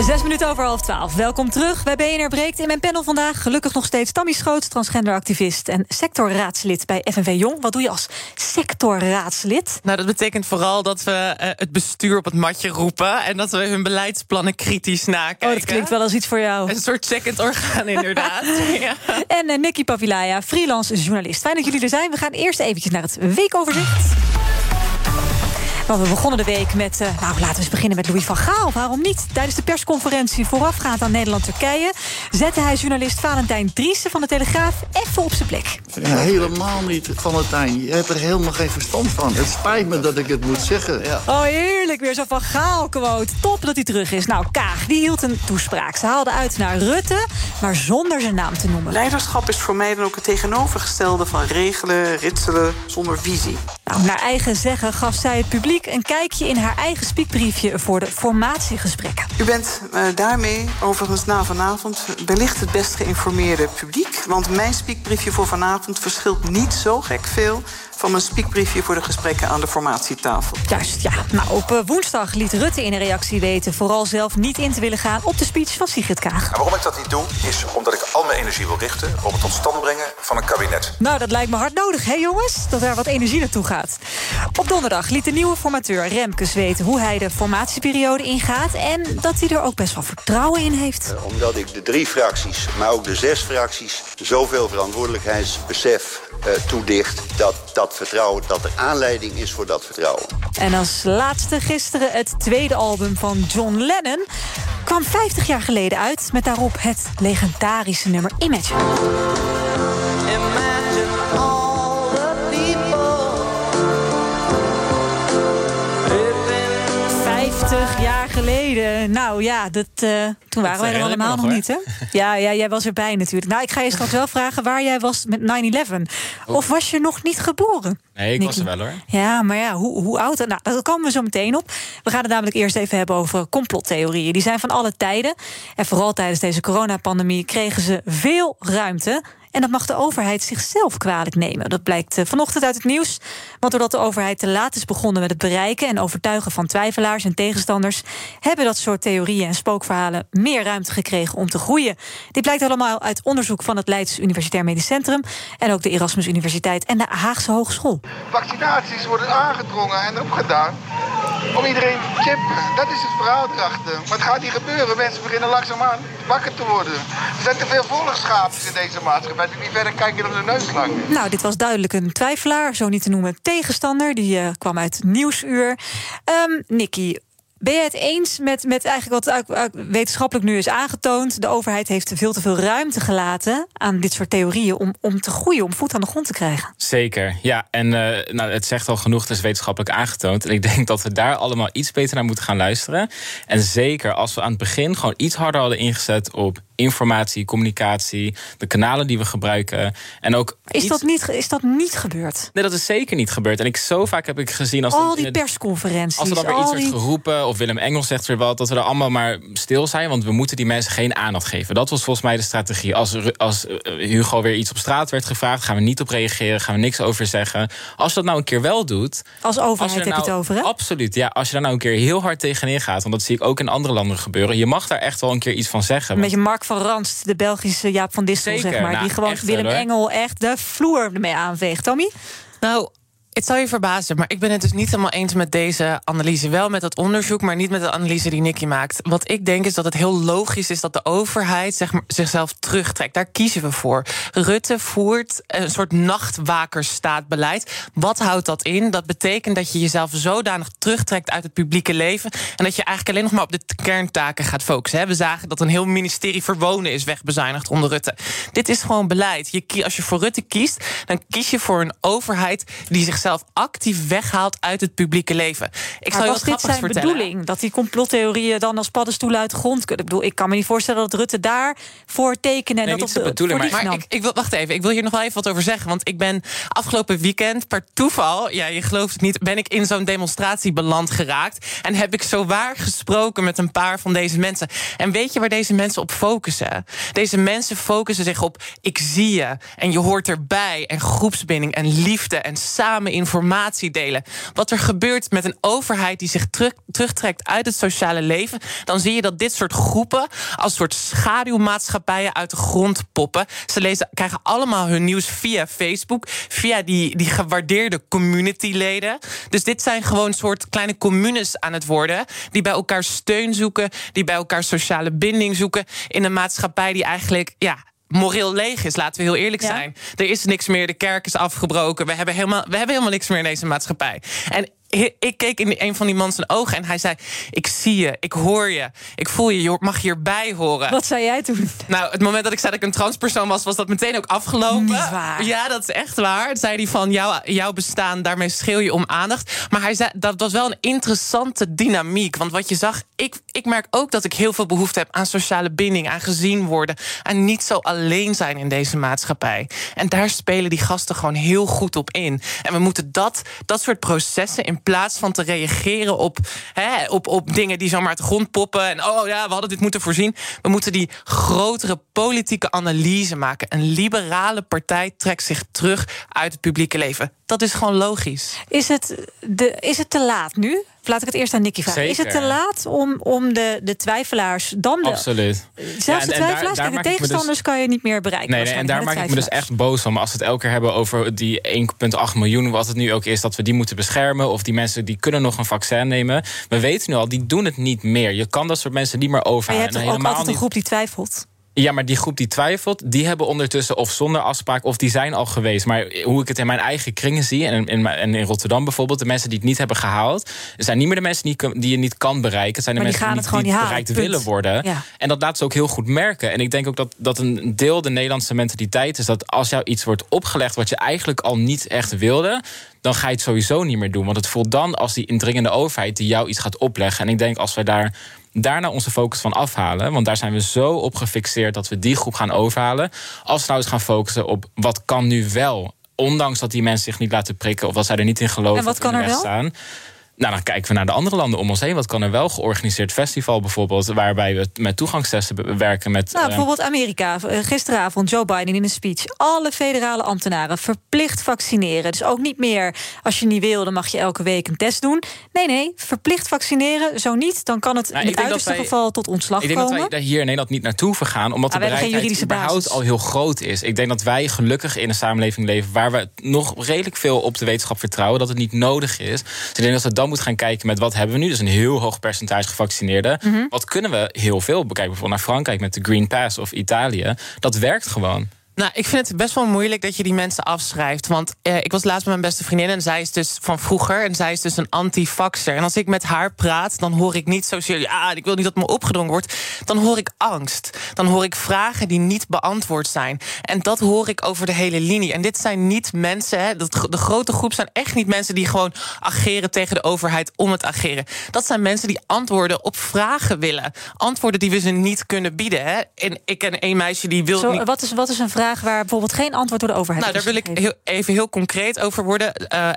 Zes minuten over half twaalf. Welkom terug bij BNR Breekt. In mijn panel vandaag gelukkig nog steeds Tammy Schoots... transgenderactivist en sectorraadslid bij FNV Jong. Wat doe je als sectorraadslid? Nou, dat betekent vooral dat we uh, het bestuur op het matje roepen... en dat we hun beleidsplannen kritisch nakijken. Oh, dat klinkt wel als iets voor jou. Een soort second orgaan, inderdaad. ja. En uh, Nicky Pavilaya, freelance journalist. Fijn dat jullie er zijn. We gaan eerst eventjes naar het weekoverzicht. Want we begonnen de week met, uh, nou laten we eens beginnen met Louis van Gaal. Waarom niet? Tijdens de persconferentie voorafgaand aan Nederland-Turkije... zette hij journalist Valentijn Driessen van de Telegraaf even op zijn plek. Ja, helemaal niet, Valentijn. Je hebt er helemaal geen verstand van. Het spijt me dat ik het moet zeggen. Ja. Oh, heerlijk. Weer zo'n Van Gaal-quote. Top dat hij terug is. Nou, Kaag, die hield een toespraak. Ze haalde uit naar Rutte, maar zonder zijn naam te noemen. Leiderschap is voor mij dan ook het tegenovergestelde van regelen, ritselen, zonder visie. Nou, naar eigen zeggen gaf zij het publiek een kijkje in haar eigen spiekbriefje voor de formatiegesprekken. U bent uh, daarmee overigens na vanavond wellicht het best geïnformeerde publiek. Want mijn spiekbriefje voor vanavond verschilt niet zo gek veel van mijn spiekbriefje voor de gesprekken aan de formatietafel. Juist, ja. Nou, op uh, woensdag liet Rutte in een reactie weten... vooral zelf niet in te willen gaan op de speech van Sigrid Kaag. En waarom ik dat niet doe, is omdat ik al mijn energie wil richten... op het tot stand brengen van een kabinet. Nou, dat lijkt me hard nodig, hè jongens? Dat daar wat energie naartoe gaat. Op donderdag liet de nieuwe formateur Remkes weten... hoe hij de formatieperiode ingaat... en dat hij er ook best wel vertrouwen in heeft. Uh, omdat ik de drie fracties, maar ook de zes fracties... zoveel verantwoordelijkheidsbesef toedicht... dat dat vertrouwen, dat er aanleiding is voor dat vertrouwen. En als laatste gisteren het tweede album van John Lennon... kwam 50 jaar geleden uit met daarop het legendarische nummer Imagine. Jaar geleden. Nou ja, dat, uh, toen waren wij er allemaal nog, nog niet, hè? Ja, ja, jij was erbij natuurlijk. Nou, ik ga je straks wel vragen waar jij was met 9-11. Of was je nog niet geboren? Nee, ik Nicky? was er wel hoor. Ja, maar ja, hoe, hoe oud? Nou, daar komen we zo meteen op. We gaan het namelijk eerst even hebben over complottheorieën. Die zijn van alle tijden. En vooral tijdens deze coronapandemie kregen ze veel ruimte. En dat mag de overheid zichzelf kwalijk nemen. Dat blijkt vanochtend uit het nieuws. Want doordat de overheid te laat is begonnen met het bereiken en overtuigen van twijfelaars en tegenstanders, hebben dat soort theorieën en spookverhalen meer ruimte gekregen om te groeien. Dit blijkt allemaal uit onderzoek van het Leids Universitair Medisch Centrum en ook de Erasmus Universiteit en de Haagse Hogeschool. Vaccinaties worden aangedrongen en opgedaan om iedereen te chippen. Dat is het verhaal erachter. Maar het gaat niet gebeuren. Mensen beginnen langzaamaan wakker te worden. Er zijn te veel volgschapers in deze maatschappij die niet verder kijken dan de neus lang. Nou, dit was duidelijk een twijfelaar, zo niet te noemen tegenstander. Die uh, kwam uit Nieuwsuur. Um, Nicky, ben je het eens met, met eigenlijk wat wetenschappelijk nu is aangetoond? De overheid heeft veel te veel ruimte gelaten aan dit soort theorieën om, om te groeien, om voet aan de grond te krijgen. Zeker, ja. En uh, nou, het zegt al genoeg, het is wetenschappelijk aangetoond. En ik denk dat we daar allemaal iets beter naar moeten gaan luisteren. En zeker als we aan het begin gewoon iets harder hadden ingezet op informatie, communicatie, de kanalen die we gebruiken. En ook is, dat niet, is dat niet gebeurd? Nee, dat is zeker niet gebeurd. En ik, zo vaak heb ik gezien... Als al die persconferenties. Als er dan weer iets die... wordt geroepen, of Willem Engels zegt weer wat... dat we er allemaal maar stil zijn, want we moeten die mensen geen aandacht geven. Dat was volgens mij de strategie. Als, als Hugo weer iets op straat werd gevraagd... gaan we niet op reageren, gaan we niks over zeggen. Als je dat nou een keer wel doet... Als overheid heb je nou, het over, hè? Absoluut, ja. Als je daar nou een keer heel hard tegenin gaat... want dat zie ik ook in andere landen gebeuren... je mag daar echt wel een keer iets van zeggen. Een beetje Mark van Ranst, de Belgische Jaap van Dissel, Zeker, zeg maar. nou, die gewoon echt Willem hoor. Engel echt de vloer ermee aanveegt. Tommy? Nou, het zal je verbazen, maar ik ben het dus niet helemaal eens met deze analyse. Wel met dat onderzoek, maar niet met de analyse die Nicky maakt. Wat ik denk is dat het heel logisch is dat de overheid zeg maar, zichzelf terugtrekt. Daar kiezen we voor. Rutte voert een soort nachtwakerstaatbeleid. Wat houdt dat in? Dat betekent dat je jezelf zodanig terugtrekt uit het publieke leven. En dat je eigenlijk alleen nog maar op de kerntaken gaat focussen. We zagen dat een heel ministerie voor wonen is wegbezuinigd onder Rutte. Dit is gewoon beleid. Als je voor Rutte kiest, dan kies je voor een overheid die zichzelf actief weghaalt uit het publieke leven. Ik zal maar je was wat dit zijn vertellen. bedoeling? Dat die complottheorieën dan als paddenstoelen uit de grond kunnen? Ik bedoel, ik kan me niet voorstellen dat Rutte daarvoor tekenen... Nee, dat niet op de bedoeling, maar, maar ik, ik wil, wacht even, ik wil hier nog wel even wat over zeggen. Want ik ben afgelopen weekend per toeval, ja, je gelooft het niet, ben ik in zo'n demonstratie beland geraakt. En heb ik zowaar gesproken met een paar van deze mensen. En weet je waar deze mensen op focussen? Deze mensen focussen zich op ik zie je en je hoort erbij en groepsbinding en liefde en samen informatie delen. Wat er gebeurt met een overheid die zich terug, terugtrekt uit het sociale leven, dan zie je dat dit soort groepen als soort schaduwmaatschappijen uit de grond poppen. Ze lezen, krijgen allemaal hun nieuws via Facebook, via die, die gewaardeerde communityleden. Dus dit zijn gewoon soort kleine communes aan het worden, die bij elkaar steun zoeken, die bij elkaar sociale binding zoeken in een maatschappij die eigenlijk ja, moreel leeg is, laten we heel eerlijk zijn. Er is niks meer, de kerk is afgebroken. We hebben helemaal, we hebben helemaal niks meer in deze maatschappij. En ik keek in een van die man zijn ogen en hij zei: Ik zie je, ik hoor je, ik voel je, je mag hierbij horen. Wat zei jij toen? Nou, het moment dat ik zei dat ik een transpersoon was, was dat meteen ook afgelopen. Niet waar. Ja, dat is echt waar. Het zei hij van: jouw, jouw bestaan, daarmee schreeuw je om aandacht. Maar hij zei dat was wel een interessante dynamiek. Want wat je zag, ik, ik merk ook dat ik heel veel behoefte heb aan sociale binding, aan gezien worden, aan niet zo alleen zijn in deze maatschappij. En daar spelen die gasten gewoon heel goed op in. En we moeten dat, dat soort processen in plaats van te reageren op, hè, op, op dingen die zomaar uit de grond poppen. En oh ja, we hadden dit moeten voorzien. We moeten die grotere politieke analyse maken. Een liberale partij trekt zich terug uit het publieke leven. Dat is gewoon logisch. Is het, de, is het te laat nu? Laat ik het eerst aan Nicky vragen. Is het te laat om, om de, de twijfelaars dan de... Absoluut. Zelfs ja, en, de twijfelaars, daar, daar de tegenstanders dus, kan je niet meer bereiken. Nee, nee en daar maak ik me dus echt boos om. Als we het elke keer hebben over die 1,8 miljoen... wat het nu ook is, dat we die moeten beschermen... of die mensen die kunnen nog een vaccin nemen. We weten nu al, die doen het niet meer. Je kan dat soort mensen niet meer overhalen. Maar je hebt ook altijd een groep die twijfelt? Ja, maar die groep die twijfelt, die hebben ondertussen of zonder afspraak of die zijn al geweest. Maar hoe ik het in mijn eigen kringen zie, en in, in, in Rotterdam bijvoorbeeld, de mensen die het niet hebben gehaald, zijn niet meer de mensen die, die je niet kan bereiken. Het zijn de mensen die, niet, niet bereikt willen worden. En dat laat ze ook heel goed merken. En ik denk ook dat, dat een deel de Nederlandse mentaliteit is dat als jou iets wordt opgelegd wat je eigenlijk al niet echt wilde, dan ga je het sowieso niet meer doen. Want het voelt dan als die indringende overheid die jou iets gaat opleggen. En ik denk als wij daar daarna onze focus van afhalen. Want daar zijn we zo op gefixeerd dat we die groep gaan overhalen. Als we nou eens gaan focussen op wat kan nu wel. Ondanks dat die mensen zich niet laten prikken of dat zij er niet in geloven. En wat kan er wel? Staan. Nou, dan kijken we naar de andere landen om ons heen. Wat kan er wel georganiseerd festival bijvoorbeeld... waarbij we met toegangstesten werken met... Nou, eh, bijvoorbeeld Amerika. Eh, gisteravond Joe Biden in een speech. Alle federale ambtenaren verplicht vaccineren. Dus ook niet meer als je niet wil, dan mag je elke week een test doen. Nee, nee, verplicht vaccineren. Zo niet, dan kan het nou, in het uiterste geval tot ontslag komen. Ik denk dat wij hier in Nederland niet naartoe vergaan... omdat nou, de bereidheid überhaupt al heel groot is. Ik denk dat wij gelukkig in een samenleving leven... waar we nog redelijk veel op de wetenschap vertrouwen... dat het niet nodig is. Dus ik denk dat we dan moet gaan kijken met wat hebben we nu. Dus een heel hoog percentage gevaccineerden. Mhm. Wat kunnen we heel veel? Bekijk bijvoorbeeld naar Frankrijk met de Green Pass of Italië. Dat werkt gewoon. Nou, ik vind het best wel moeilijk dat je die mensen afschrijft. Want eh, ik was laatst met mijn beste vriendin en zij is dus van vroeger. En zij is dus een anti-vaxxer. En als ik met haar praat, dan hoor ik niet zozeer... ja, ik wil niet dat me opgedrongen wordt. Dan hoor ik angst. Dan hoor ik vragen die niet beantwoord zijn. En dat hoor ik over de hele linie. En dit zijn niet mensen, hè, de grote groep zijn echt niet mensen... die gewoon ageren tegen de overheid om het ageren. Dat zijn mensen die antwoorden op vragen willen. Antwoorden die we ze niet kunnen bieden. Hè. En ik ken een meisje die wil... Zo, niet... wat, is, wat is een vraag? Waar bijvoorbeeld geen antwoord door de overheid Nou, daar wil ik heel, even heel concreet over worden.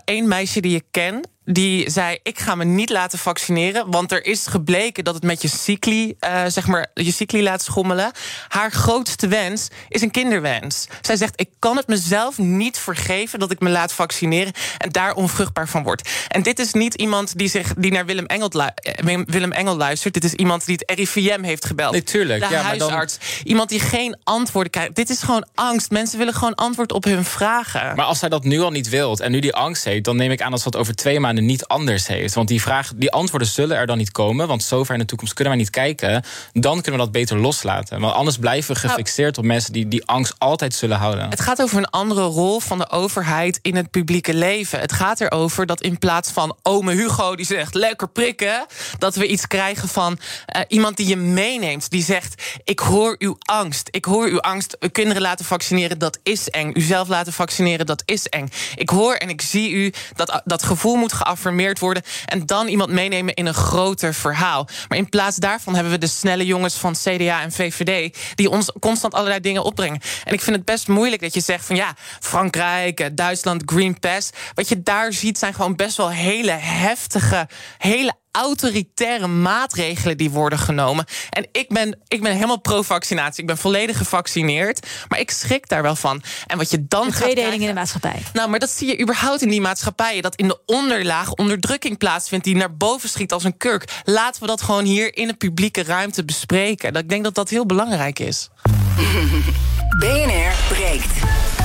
Eén uh, meisje die ik ken, die zei: Ik ga me niet laten vaccineren. Want er is gebleken dat het met je cycli, uh, zeg maar, je cycli laat schommelen. Haar grootste wens is een kinderwens. Zij zegt: Ik kan het mezelf niet vergeven dat ik me laat vaccineren. En daar onvruchtbaar van word. En dit is niet iemand die, zich, die naar Willem Engel, eh, Willem Engel luistert. Dit is iemand die het RIVM heeft gebeld. Natuurlijk. De ja, huisarts. Dan... Iemand die geen antwoorden krijgt. Dit is gewoon angst. Mensen willen gewoon antwoord op hun vragen. Maar als zij dat nu al niet wilt en nu die angst heeft, dan neem ik aan dat ze dat over twee maanden niet anders heeft. Want die, vraag, die antwoorden zullen er dan niet komen. Want zover in de toekomst kunnen wij niet kijken. Dan kunnen we dat beter loslaten. Want anders blijven we nou, gefixeerd op mensen die die angst altijd zullen houden. Het gaat over een andere rol van de overheid in het publieke leven. Het gaat erover dat in plaats van ome Hugo die zegt lekker prikken, dat we iets krijgen van uh, iemand die je meeneemt. Die zegt: Ik hoor uw angst. Ik hoor uw angst. Kinderen laten vaccineren, dat is eng. Uzelf laten vaccineren, dat is eng. Ik hoor en ik zie u dat dat gevoel moet geaffirmeerd worden. En dan iemand meenemen in een groter verhaal. Maar in plaats daarvan hebben we de snelle jongens van CDA en VVD. die ons constant allerlei dingen opbrengen. En ik vind het best moeilijk dat je zegt van ja, Frankrijk, eh, Duitsland, Green Pass. Wat je daar ziet zijn gewoon best wel hele heftige, hele autoritaire maatregelen die worden genomen. En ik ben, ik ben helemaal pro-vaccinatie. Ik ben volledig gevaccineerd. Maar ik schrik daar wel van. En wat je dan de tweedeling in de maatschappij. Nou, maar dat zie je überhaupt in die maatschappijen. Dat in de onderlaag onderdrukking plaatsvindt die naar boven schiet als een kurk. Laten we dat gewoon hier in de publieke ruimte bespreken. Ik denk dat dat heel belangrijk is. BNR breekt.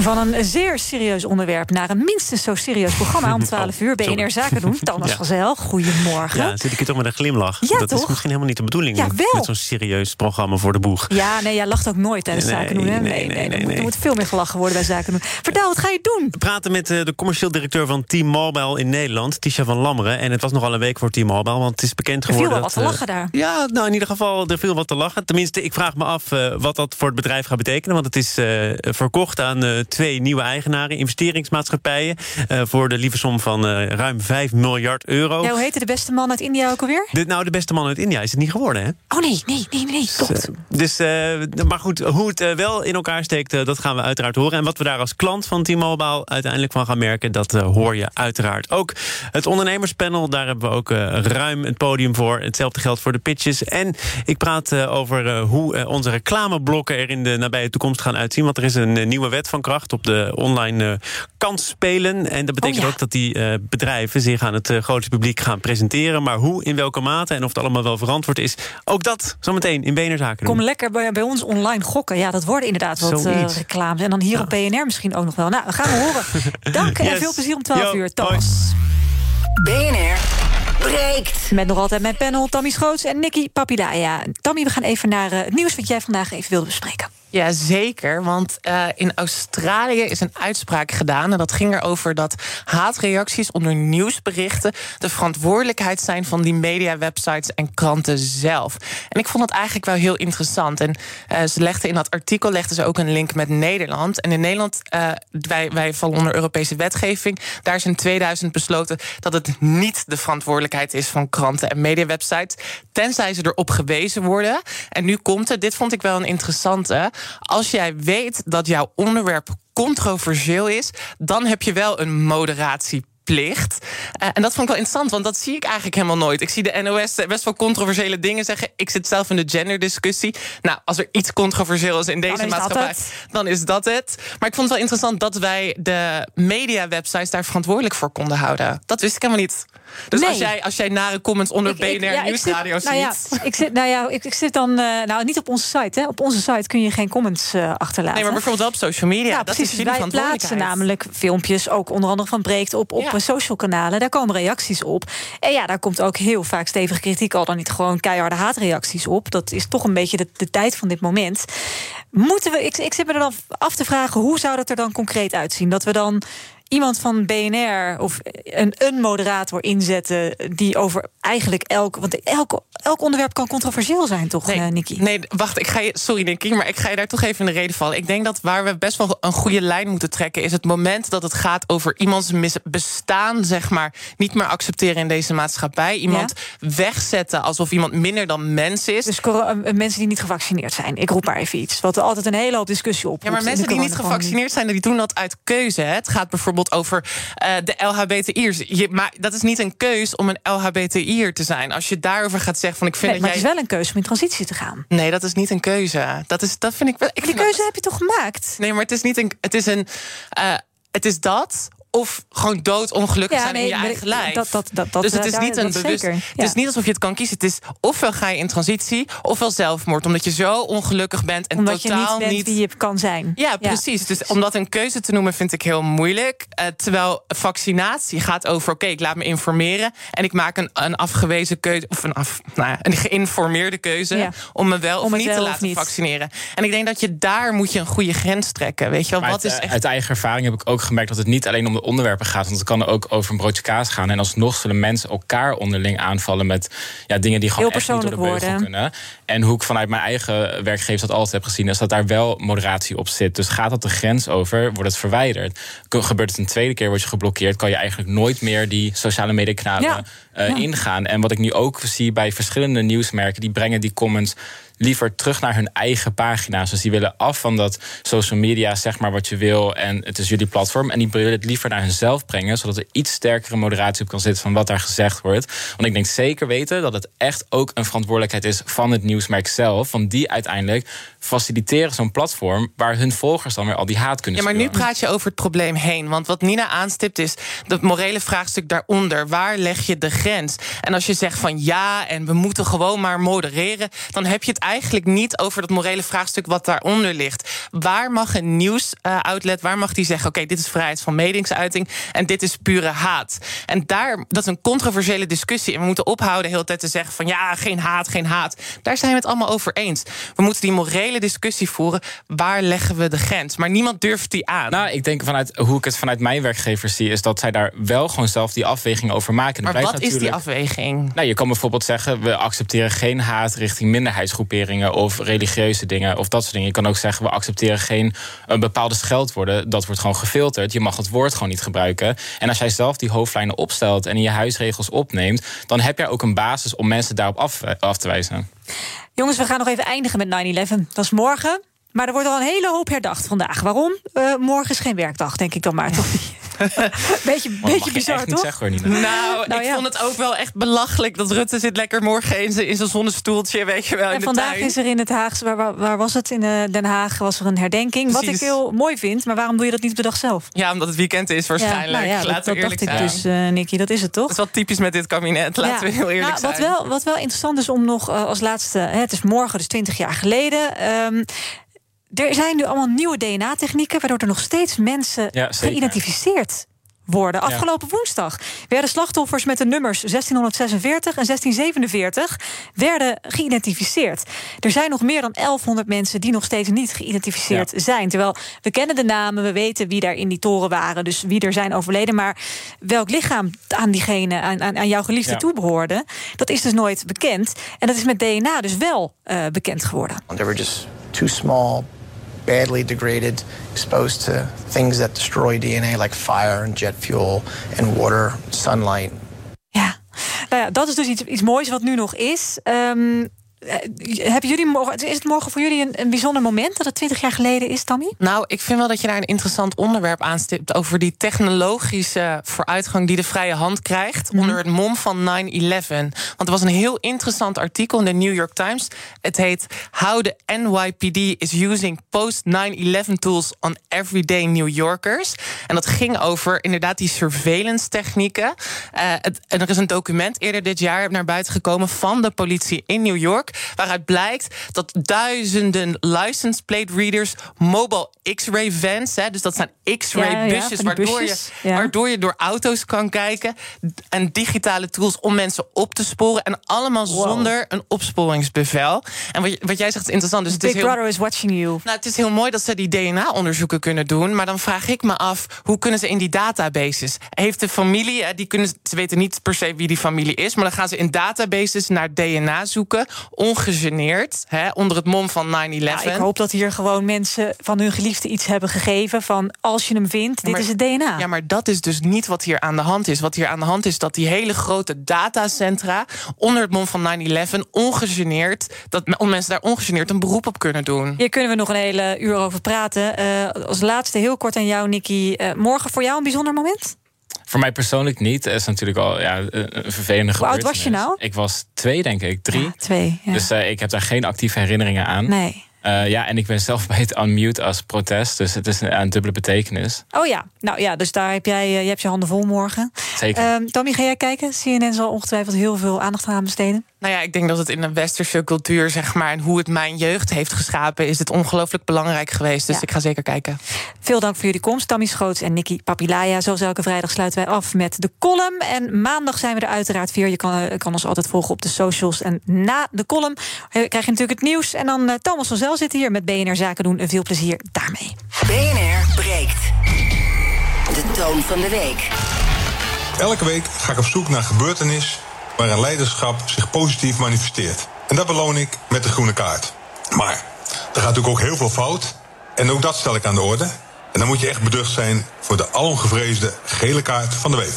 Van een zeer serieus onderwerp naar een minstens zo serieus programma om 12 uur. BNR Zaken doen. Thomas Ja. van Zel, goedemorgen. Ja, zit ik hier toch met een glimlach. Ja, dat toch? is misschien helemaal niet de bedoeling. Ja, met- wel. Met zo'n serieus programma voor de boeg. Ja, nee, jij lacht ook nooit tijdens Nee, zaken doen. Hè? nee, Nee, nee, nee, nee, er, moet, veel meer gelachen worden bij zaken doen. Vertel, wat ga je doen? We praten met eh, de commercieel directeur van T-Mobile in Nederland, Tisha van Lammeren. En het was nogal een week voor T-Mobile, want het is bekend Er viel geworden. wat te eh, lachen daar. Ja, nou in ieder geval, er viel wat te lachen. Tenminste, ik vraag me af eh, wat dat voor het bedrijf gaat betekenen. Want het is verkocht aan eh, twee nieuwe eigenaren, investeringsmaatschappijen. eh, voor de lieve som van eh, ruim 5 miljard euro. Ja, hoe heette de beste man uit India ook alweer? Dit, nou, de beste man uit India is het niet geworden, hè? Oh nee, nee, nee, nee, klopt. Dus, eh, maar goed, hoe het wel in elkaar steekt, dat gaan we uiteraard horen. En wat we daar als klant van T-Mobile uiteindelijk van gaan merken... dat hoor je uiteraard ook. Het ondernemerspanel, daar hebben we ook ruim het podium voor. Hetzelfde geldt voor de pitches. En ik praat over hoe onze reclameblokken er in de nabije toekomst gaan uitzien. Want er is een nieuwe wet van kracht op de online eh kansspelen. En dat betekent ook dat die eh, bedrijven zich aan het eh, grote publiek gaan presenteren. Maar hoe, in welke mate en of het allemaal wel verantwoord is... ook dat zometeen in BNR Zaken doen. Kom lekker bij, bij ons online gokken. Ja, dat worden inderdaad wat eh, reclames. En dan hier op BNR misschien ook nog wel. Nou, we gaan we horen. Dank en veel plezier om 12 Yo, uur. Thomas. BNR breekt. Met nog altijd mijn panel Tammy Schoots en Nicky Papilaya. Tammy, we gaan even naar het nieuws wat jij vandaag even wilde bespreken. Ja, zeker. Want eh, in Australië is een uitspraak gedaan. En dat ging erover dat haatreacties onder nieuwsberichten de verantwoordelijkheid zijn van die mediawebsites en kranten zelf. En ik vond dat eigenlijk wel heel interessant. En eh, ze legden in dat artikel legden ze ook een link met Nederland. En in Nederland, eh, wij, wij vallen onder Europese wetgeving. Daar is in 2000 besloten dat het niet de verantwoordelijkheid is van kranten en mediawebsites. Tenzij ze erop gewezen worden. En nu komt het, dit vond ik wel een interessante. Als jij weet dat jouw onderwerp controversieel is, dan heb je wel een moderatieplicht. Eh, en dat vond ik wel interessant, want dat zie ik eigenlijk helemaal nooit. Ik zie de NOS best wel controversiële dingen zeggen. Ik zit zelf in de genderdiscussie. Nou, als er iets controversieel is in deze is dat maatschappij, dan is dat het. Maar ik vond het wel interessant dat wij de mediawebsites daar verantwoordelijk voor konden houden. Dat wist ik helemaal niet. Dus Nee. als, jij, als jij nare comments onder Ik- ik- BNR ja, Nieuwsradio zit- nou ja, ziet... ik zit, nou ja, ik, ik zit dan, eh, nou niet op onze site. Hè. Op onze site kun je geen comments eh, achterlaten. Nee, maar bijvoorbeeld wel op social media. Ja, dat precies. is jullie Wij plaatsen namelijk filmpjes, ook onder andere van Breekt, op, op Ja. social kanalen. Daar komen reacties op. En ja, daar komt ook heel vaak stevige kritiek, al dan niet gewoon keiharde haatreacties op. Dat is toch een beetje de, de tijd van dit moment. Moeten we, ik, ik zit me er dan af te vragen, hoe zou dat er dan concreet uitzien? Dat we dan iemand van BNR of een, een moderator inzetten die over eigenlijk elk. Want elk, elk onderwerp kan controversieel zijn, toch, Nee, eh, Nicky? Nee, wacht, ik ga je, sorry Nicky, maar ik ga je daar toch even in de reden vallen. Ik denk dat waar we best wel een goede lijn moeten trekken... is het moment dat het gaat over iemands bestaan, zeg maar... niet meer accepteren in deze maatschappij. Iemand wegzetten alsof iemand minder dan mens is. Dus coro- eh, mensen die niet gevaccineerd zijn. Ik roep maar even iets. Wat er altijd een hele hoop discussie op. Ja, maar mensen die niet gevaccineerd zijn, die doen dat uit keuze. Hè. Het gaat bijvoorbeeld over eh, de LHBTI'ers. Je, maar dat is niet een keus om een LHBTI'er te zijn. Als je daarover gaat zeggen van ik vind Nee, maar dat het is wel een keuze om in transitie te gaan. Nee, dat is niet een keuze. Dat, is, dat vind ik wel. Ik Die dat- keuze heb je toch gemaakt? Nee, maar het is niet een. Het is een. eh, het is dat. Of gewoon doodongelukkig Ja, zijn nee, in je eigen lijf. dat- dat- dat- dat, dus het is daar- niet een bewust. zeker, Het is niet alsof je het kan kiezen. Het is ofwel ga je in transitie, ofwel zelfmoord. Omdat je zo ongelukkig bent en Omdat je totaal niet bent wie je kan zijn. ja, precies. Dus om dat een keuze te noemen vind ik heel moeilijk. Eh, terwijl vaccinatie gaat over... oké, ik laat me informeren... en ik maak een, een afgewezen keuze... of een, af, nou ja, een geïnformeerde keuze... Ja. om me wel of niet wel te laten niet. vaccineren. En ik denk dat je daar moet je een goede grens trekken. Weet je wel, wat uit, is eh, echt... uit eigen ervaring heb ik ook gemerkt dat het niet alleen om de onderwerpen gaat. Want het kan ook over een broodje kaas gaan. En alsnog zullen mensen elkaar onderling aanvallen met ja, dingen die gewoon Heel echt niet door de beugel worden. kunnen. En hoe ik vanuit mijn eigen werkgevers dat altijd heb gezien, is dat daar wel moderatie op zit. Dus gaat dat de grens over, wordt het verwijderd. Ge- Gebeurt het een tweede keer, word je geblokkeerd, kan je eigenlijk nooit meer die sociale mediakanalen Ja. eh, Ja. ingaan. En wat ik nu ook zie bij verschillende nieuwsmerken, die brengen die comments liever terug naar hun eigen pagina's. Dus die willen af van dat social media, zeg maar wat je wil en het is jullie platform. En die willen het liever naar hunzelf brengen, zodat er iets sterkere moderatie op kan zitten van wat daar gezegd wordt. Want ik denk zeker weten dat het echt ook een verantwoordelijkheid is van het nieuwsmerk zelf. Want die uiteindelijk faciliteren zo'n platform waar hun volgers dan weer al die haat kunnen Ja, maar nu praat je over het probleem heen. Want wat Nina aanstipt is het morele vraagstuk daaronder. Waar leg je de grens? En als je zegt van ja, en we moeten gewoon maar modereren, dan heb je het eigenlijk niet over dat morele vraagstuk wat daaronder ligt. Waar mag een nieuwsoutlet, waar mag die zeggen: oké, dit is vrijheid van meningsuiting en dit is pure haat? En daar, dat is een controversiële discussie. En we moeten ophouden de hele tijd te zeggen van ja, geen haat, geen haat. Daar zijn we het allemaal over eens. We moeten die morele discussie voeren. Waar leggen we de grens? Maar niemand durft die aan. Nou, ik denk vanuit hoe ik het vanuit mijn werkgevers zie, is dat zij daar wel gewoon zelf die afweging over maken. Maar wat is die afweging? Nou, je kan bijvoorbeeld zeggen: we accepteren geen haat richting minderheidsgroeperingen of religieuze dingen of dat soort dingen. Je kan ook zeggen: we accepteren geen uh, bepaalde scheldwoorden. Dat wordt gewoon gefilterd. Je mag het woord gewoon niet gebruiken. En als jij zelf die hoofdlijnen opstelt en in je huisregels opneemt, dan heb jij ook een basis om mensen daarop af, eh, af te wijzen. Jongens, we gaan nog even eindigen met 9-11. Dat is morgen. Maar er wordt al een hele hoop herdacht vandaag. Waarom? Uh, morgen is geen werkdag, denk ik dan maar, toch niet? beetje Oh, beetje bizar, toch? Zeggen, nou, nou, ik ja. vond het ook wel echt belachelijk dat Rutte zit lekker morgen in zijn, in zijn zonnestoeltje, weet je wel. In en de vandaag tuin. is er in het Haagse, waar, waar, waar, was het? In Den Haag was er een herdenking. Precies. Wat ik heel mooi vind, maar waarom doe je dat niet op de dag zelf? Ja, omdat het weekend is waarschijnlijk. Ja, nou ja, Laten dat, we eerlijk dacht zijn. ik dus, uh, Nicky, dat is het toch? Dat is wel typisch met dit kabinet, laten we heel eerlijk nou, wat zijn. Wel, wat wel interessant is om nog uh, als laatste, hè, het is morgen, dus 20 jaar geleden. Um, er zijn nu allemaal nieuwe DNA-technieken, waardoor er nog steeds mensen ja, geïdentificeerd worden. Afgelopen ja. woensdag werden slachtoffers met de nummers 1646 en 1647 werden geïdentificeerd. Er zijn nog meer dan 1100 mensen die nog steeds niet geïdentificeerd ja. zijn. Terwijl we kennen de namen, we weten wie daar in die toren waren, dus wie er zijn overleden. Maar welk lichaam aan diegene, aan, aan, aan jouw geliefde ja. toebehoorde, dat is dus nooit bekend. En dat is met DNA dus wel uh, bekend geworden. There were just too small badly degraded, exposed to things that destroy DNA, like fire and jet fuel and water, sunlight. Ja, nou ja, dat is dus iets, iets moois wat nu nog is. Um, hebben jullie morgen, is het morgen voor jullie een, een, bijzonder moment dat het 20 jaar geleden is, Tammy? Nou, ik vind wel dat je daar een interessant onderwerp aanstipt over die technologische vooruitgang die de vrije hand krijgt mm -hmm. onder het mom van 9-11. Want er was een heel interessant artikel in de New York Times. Het heet How the NYPD is using post 9-11 tools on everyday New Yorkers. En dat ging over inderdaad die surveillance technieken. Uh, het, en er is een document eerder dit jaar naar buiten gekomen van de politie in New York. Waaruit blijkt dat duizenden license plate readers, mobile X-ray vans, hè, dus dat zijn X-ray ja, busjes, ja, waardoor, busjes. Je, waardoor je door auto's kan kijken. En digitale tools om mensen op te sporen. En allemaal wow. zonder een opsporingsbevel. En wat, wat, jij zegt is interessant. Dus Big het is heel, Brother is watching you. Nou, het is heel mooi dat ze die DNA-onderzoeken kunnen doen. Maar dan vraag ik me af, hoe kunnen ze in die databases? Heeft de familie, die kunnen, ze weten niet per se wie die familie is. Maar dan gaan ze in databases naar DNA zoeken ongegeneerd, hè, onder het mom van 9-11. Ja, ik hoop dat hier gewoon mensen van hun geliefde iets hebben gegeven... van als je hem vindt, dit maar, is het DNA. Ja, maar dat is dus niet wat hier aan de hand is. Wat hier aan de hand is, dat die hele grote datacentra... onder het mom van 9-11, ongegeneerd... dat mensen daar ongegeneerd een beroep op kunnen doen. Hier kunnen we nog een hele uur over praten. Uh, als laatste heel kort aan jou, Nicky. Uh, morgen voor jou een bijzonder moment? Voor mij persoonlijk niet. Het is natuurlijk al ja, een vervelende Hoe oud was je nou? Ik was twee, denk ik. Drie. Ja, twee. Ja. Dus uh, ik heb daar geen actieve herinneringen aan. Nee. Uh, ja, en ik ben zelf bij het unmute als protest. Dus het is een, een dubbele betekenis. Oh ja, nou ja, dus daar heb jij uh, je, hebt je handen vol morgen. Zeker. Um, Tommy, ga jij kijken? CNN zal ongetwijfeld heel veel aandacht aan besteden. Nou ja, ik denk dat het in de westerse cultuur, zeg maar, en hoe het mijn jeugd heeft geschapen, is het ongelooflijk belangrijk geweest. Dus ja. ik ga zeker kijken. Veel dank voor jullie komst, Tammy Schoots en Nicky Papilaya. Zoals elke vrijdag sluiten wij af met de column. En maandag zijn we er uiteraard weer. Je kan, kan ons altijd volgen op de socials. En na de column krijg je natuurlijk het nieuws. En dan uh, Thomas van Zel zit hier met BNR Zaken doen. En veel plezier daarmee. BNR breekt. De toon van de week. Elke week ga ik op zoek naar gebeurtenis waarin leiderschap zich positief manifesteert. En dat beloon ik met de groene kaart. Maar er gaat natuurlijk ook heel veel fout. En ook dat stel ik aan de orde. En dan moet je echt beducht zijn voor de alomgevreesde gele kaart van de week.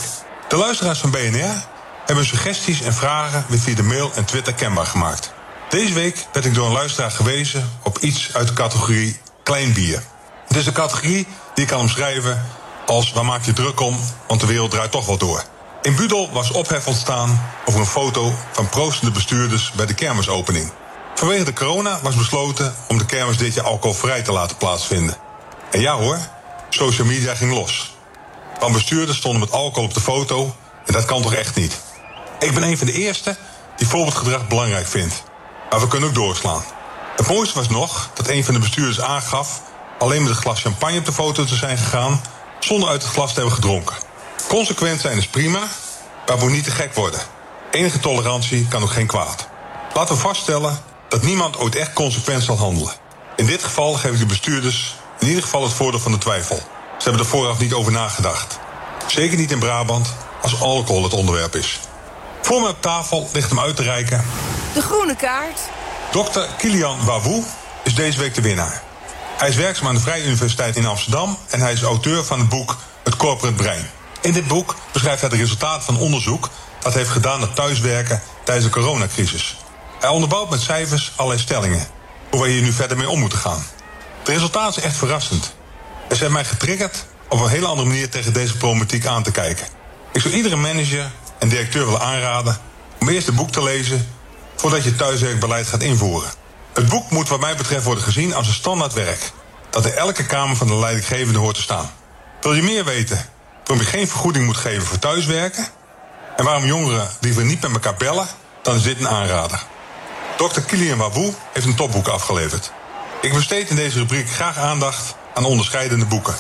De luisteraars van BNR hebben suggesties en vragen weer via de mail en Twitter kenbaar gemaakt. Deze week werd ik door een luisteraar gewezen op iets uit de categorie klein bier. Het is een categorie die ik kan omschrijven als waar maak je druk om, want de wereld draait toch wel door. In Budel was ophef ontstaan over een foto van proostende bestuurders bij de kermisopening. Vanwege de corona was besloten om de kermis dit jaar alcoholvrij te laten plaatsvinden. En ja hoor, social media ging los. Want bestuurders stonden met alcohol op de foto en dat kan toch echt niet. Ik ben een van de eerste die voorbeeldgedrag belangrijk vindt. Maar we kunnen ook doorslaan. Het mooiste was nog dat een van de bestuurders aangaf alleen met een glas champagne op de foto te zijn gegaan zonder uit het glas te hebben gedronken. Consequent zijn is prima, maar moet niet te gek worden. Enige tolerantie kan ook geen kwaad. Laten we vaststellen dat niemand ooit echt consequent zal handelen. In dit geval geef ik de bestuurders in ieder geval het voordeel van de twijfel. Ze hebben er vooraf niet over nagedacht. Zeker niet in Brabant als alcohol het onderwerp is. Voor me op tafel ligt hem uit te reiken. De groene kaart. Dr. Kilian Wawoe is deze week de winnaar. Hij is werkzaam aan de Vrije Universiteit in Amsterdam en hij is auteur van het boek Het Corporate Brein. In dit boek beschrijft hij de resultaten van onderzoek dat heeft gedaan naar thuiswerken tijdens de coronacrisis. Hij onderbouwt met cijfers allerlei stellingen, hoe wij hier nu verder mee om moeten gaan. De resultaten zijn echt verrassend. En ze hebben mij getriggerd op een hele andere manier tegen deze problematiek aan te kijken. Ik zou iedere manager en directeur willen aanraden om eerst het boek te lezen voordat je thuiswerkbeleid gaat invoeren. Het boek moet wat mij betreft worden gezien als een standaard werk dat in elke kamer van de leidinggevende hoort te staan. Wil je meer weten waarom je geen vergoeding moet geven voor thuiswerken en waarom jongeren liever niet met elkaar bellen, dan is dit een aanrader. Dr. Kilian Wawoe heeft een topboek afgeleverd. Ik besteed in deze rubriek graag aandacht aan onderscheidende boeken.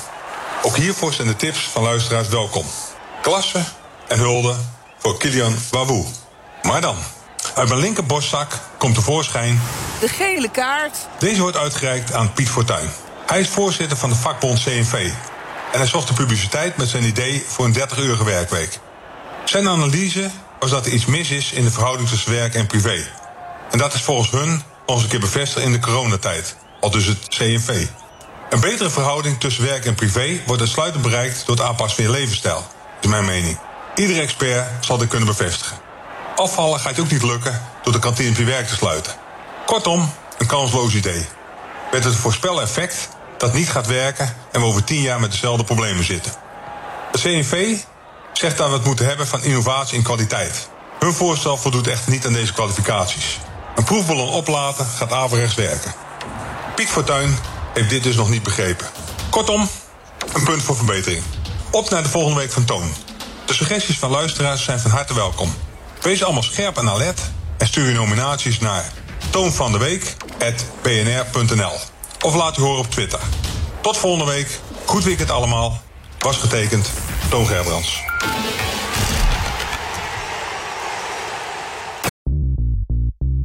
Ook hiervoor zijn de tips van luisteraars welkom. Klasse en hulde voor Kilian Wawoe. Maar dan, uit mijn linker borstzak komt tevoorschijn... De gele kaart. Deze wordt uitgereikt aan Piet Fortuyn. Hij is voorzitter van de vakbond CNV. En hij zocht de publiciteit met zijn idee voor een 30-uurige werkweek. Zijn analyse was dat er iets mis is in de verhouding tussen werk en privé. En dat is volgens hun eens een keer bevestigd in de coronatijd. Al dus het CNV. Een betere verhouding tussen werk en privé wordt uitsluitend bereikt door het aanpassen van je levensstijl. Is mijn mening. Iedere expert zal dit kunnen bevestigen. Afvallen gaat ook niet lukken door de kantine op je werk te sluiten. Kortom, een kansloos idee. Met het voorspeleffect dat niet gaat werken en we over tien jaar met dezelfde problemen zitten. De CNV zegt dat we het moeten hebben van innovatie en kwaliteit. Hun voorstel voldoet echter niet aan deze kwalificaties. Een proefballon oplaten gaat averechts werken. Piet Fortuyn heeft dit dus nog niet begrepen. Kortom, een punt voor verbetering. Op naar de volgende week van Toon. De suggesties van luisteraars zijn van harte welkom. Wees allemaal scherp en alert en stuur uw nominaties naar toonvandeweek.bnr.nl of laat u horen op Twitter. Tot volgende week. Goed weekend allemaal. Was getekend Toon Gerbrands.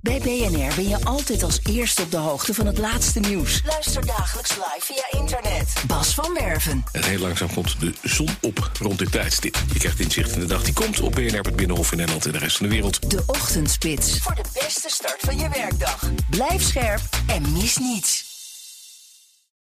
Bij BNR ben je altijd als eerste op de hoogte van het laatste nieuws. Luister dagelijks live via internet. Bas van Werven. En heel langzaam komt de zon op rond dit tijdstip. Je krijgt inzicht in de dag die komt op BNR, het Binnenhof in Nederland en de rest van de wereld. De Ochtendspits. Voor de beste start van je werkdag. Blijf scherp en mis niets.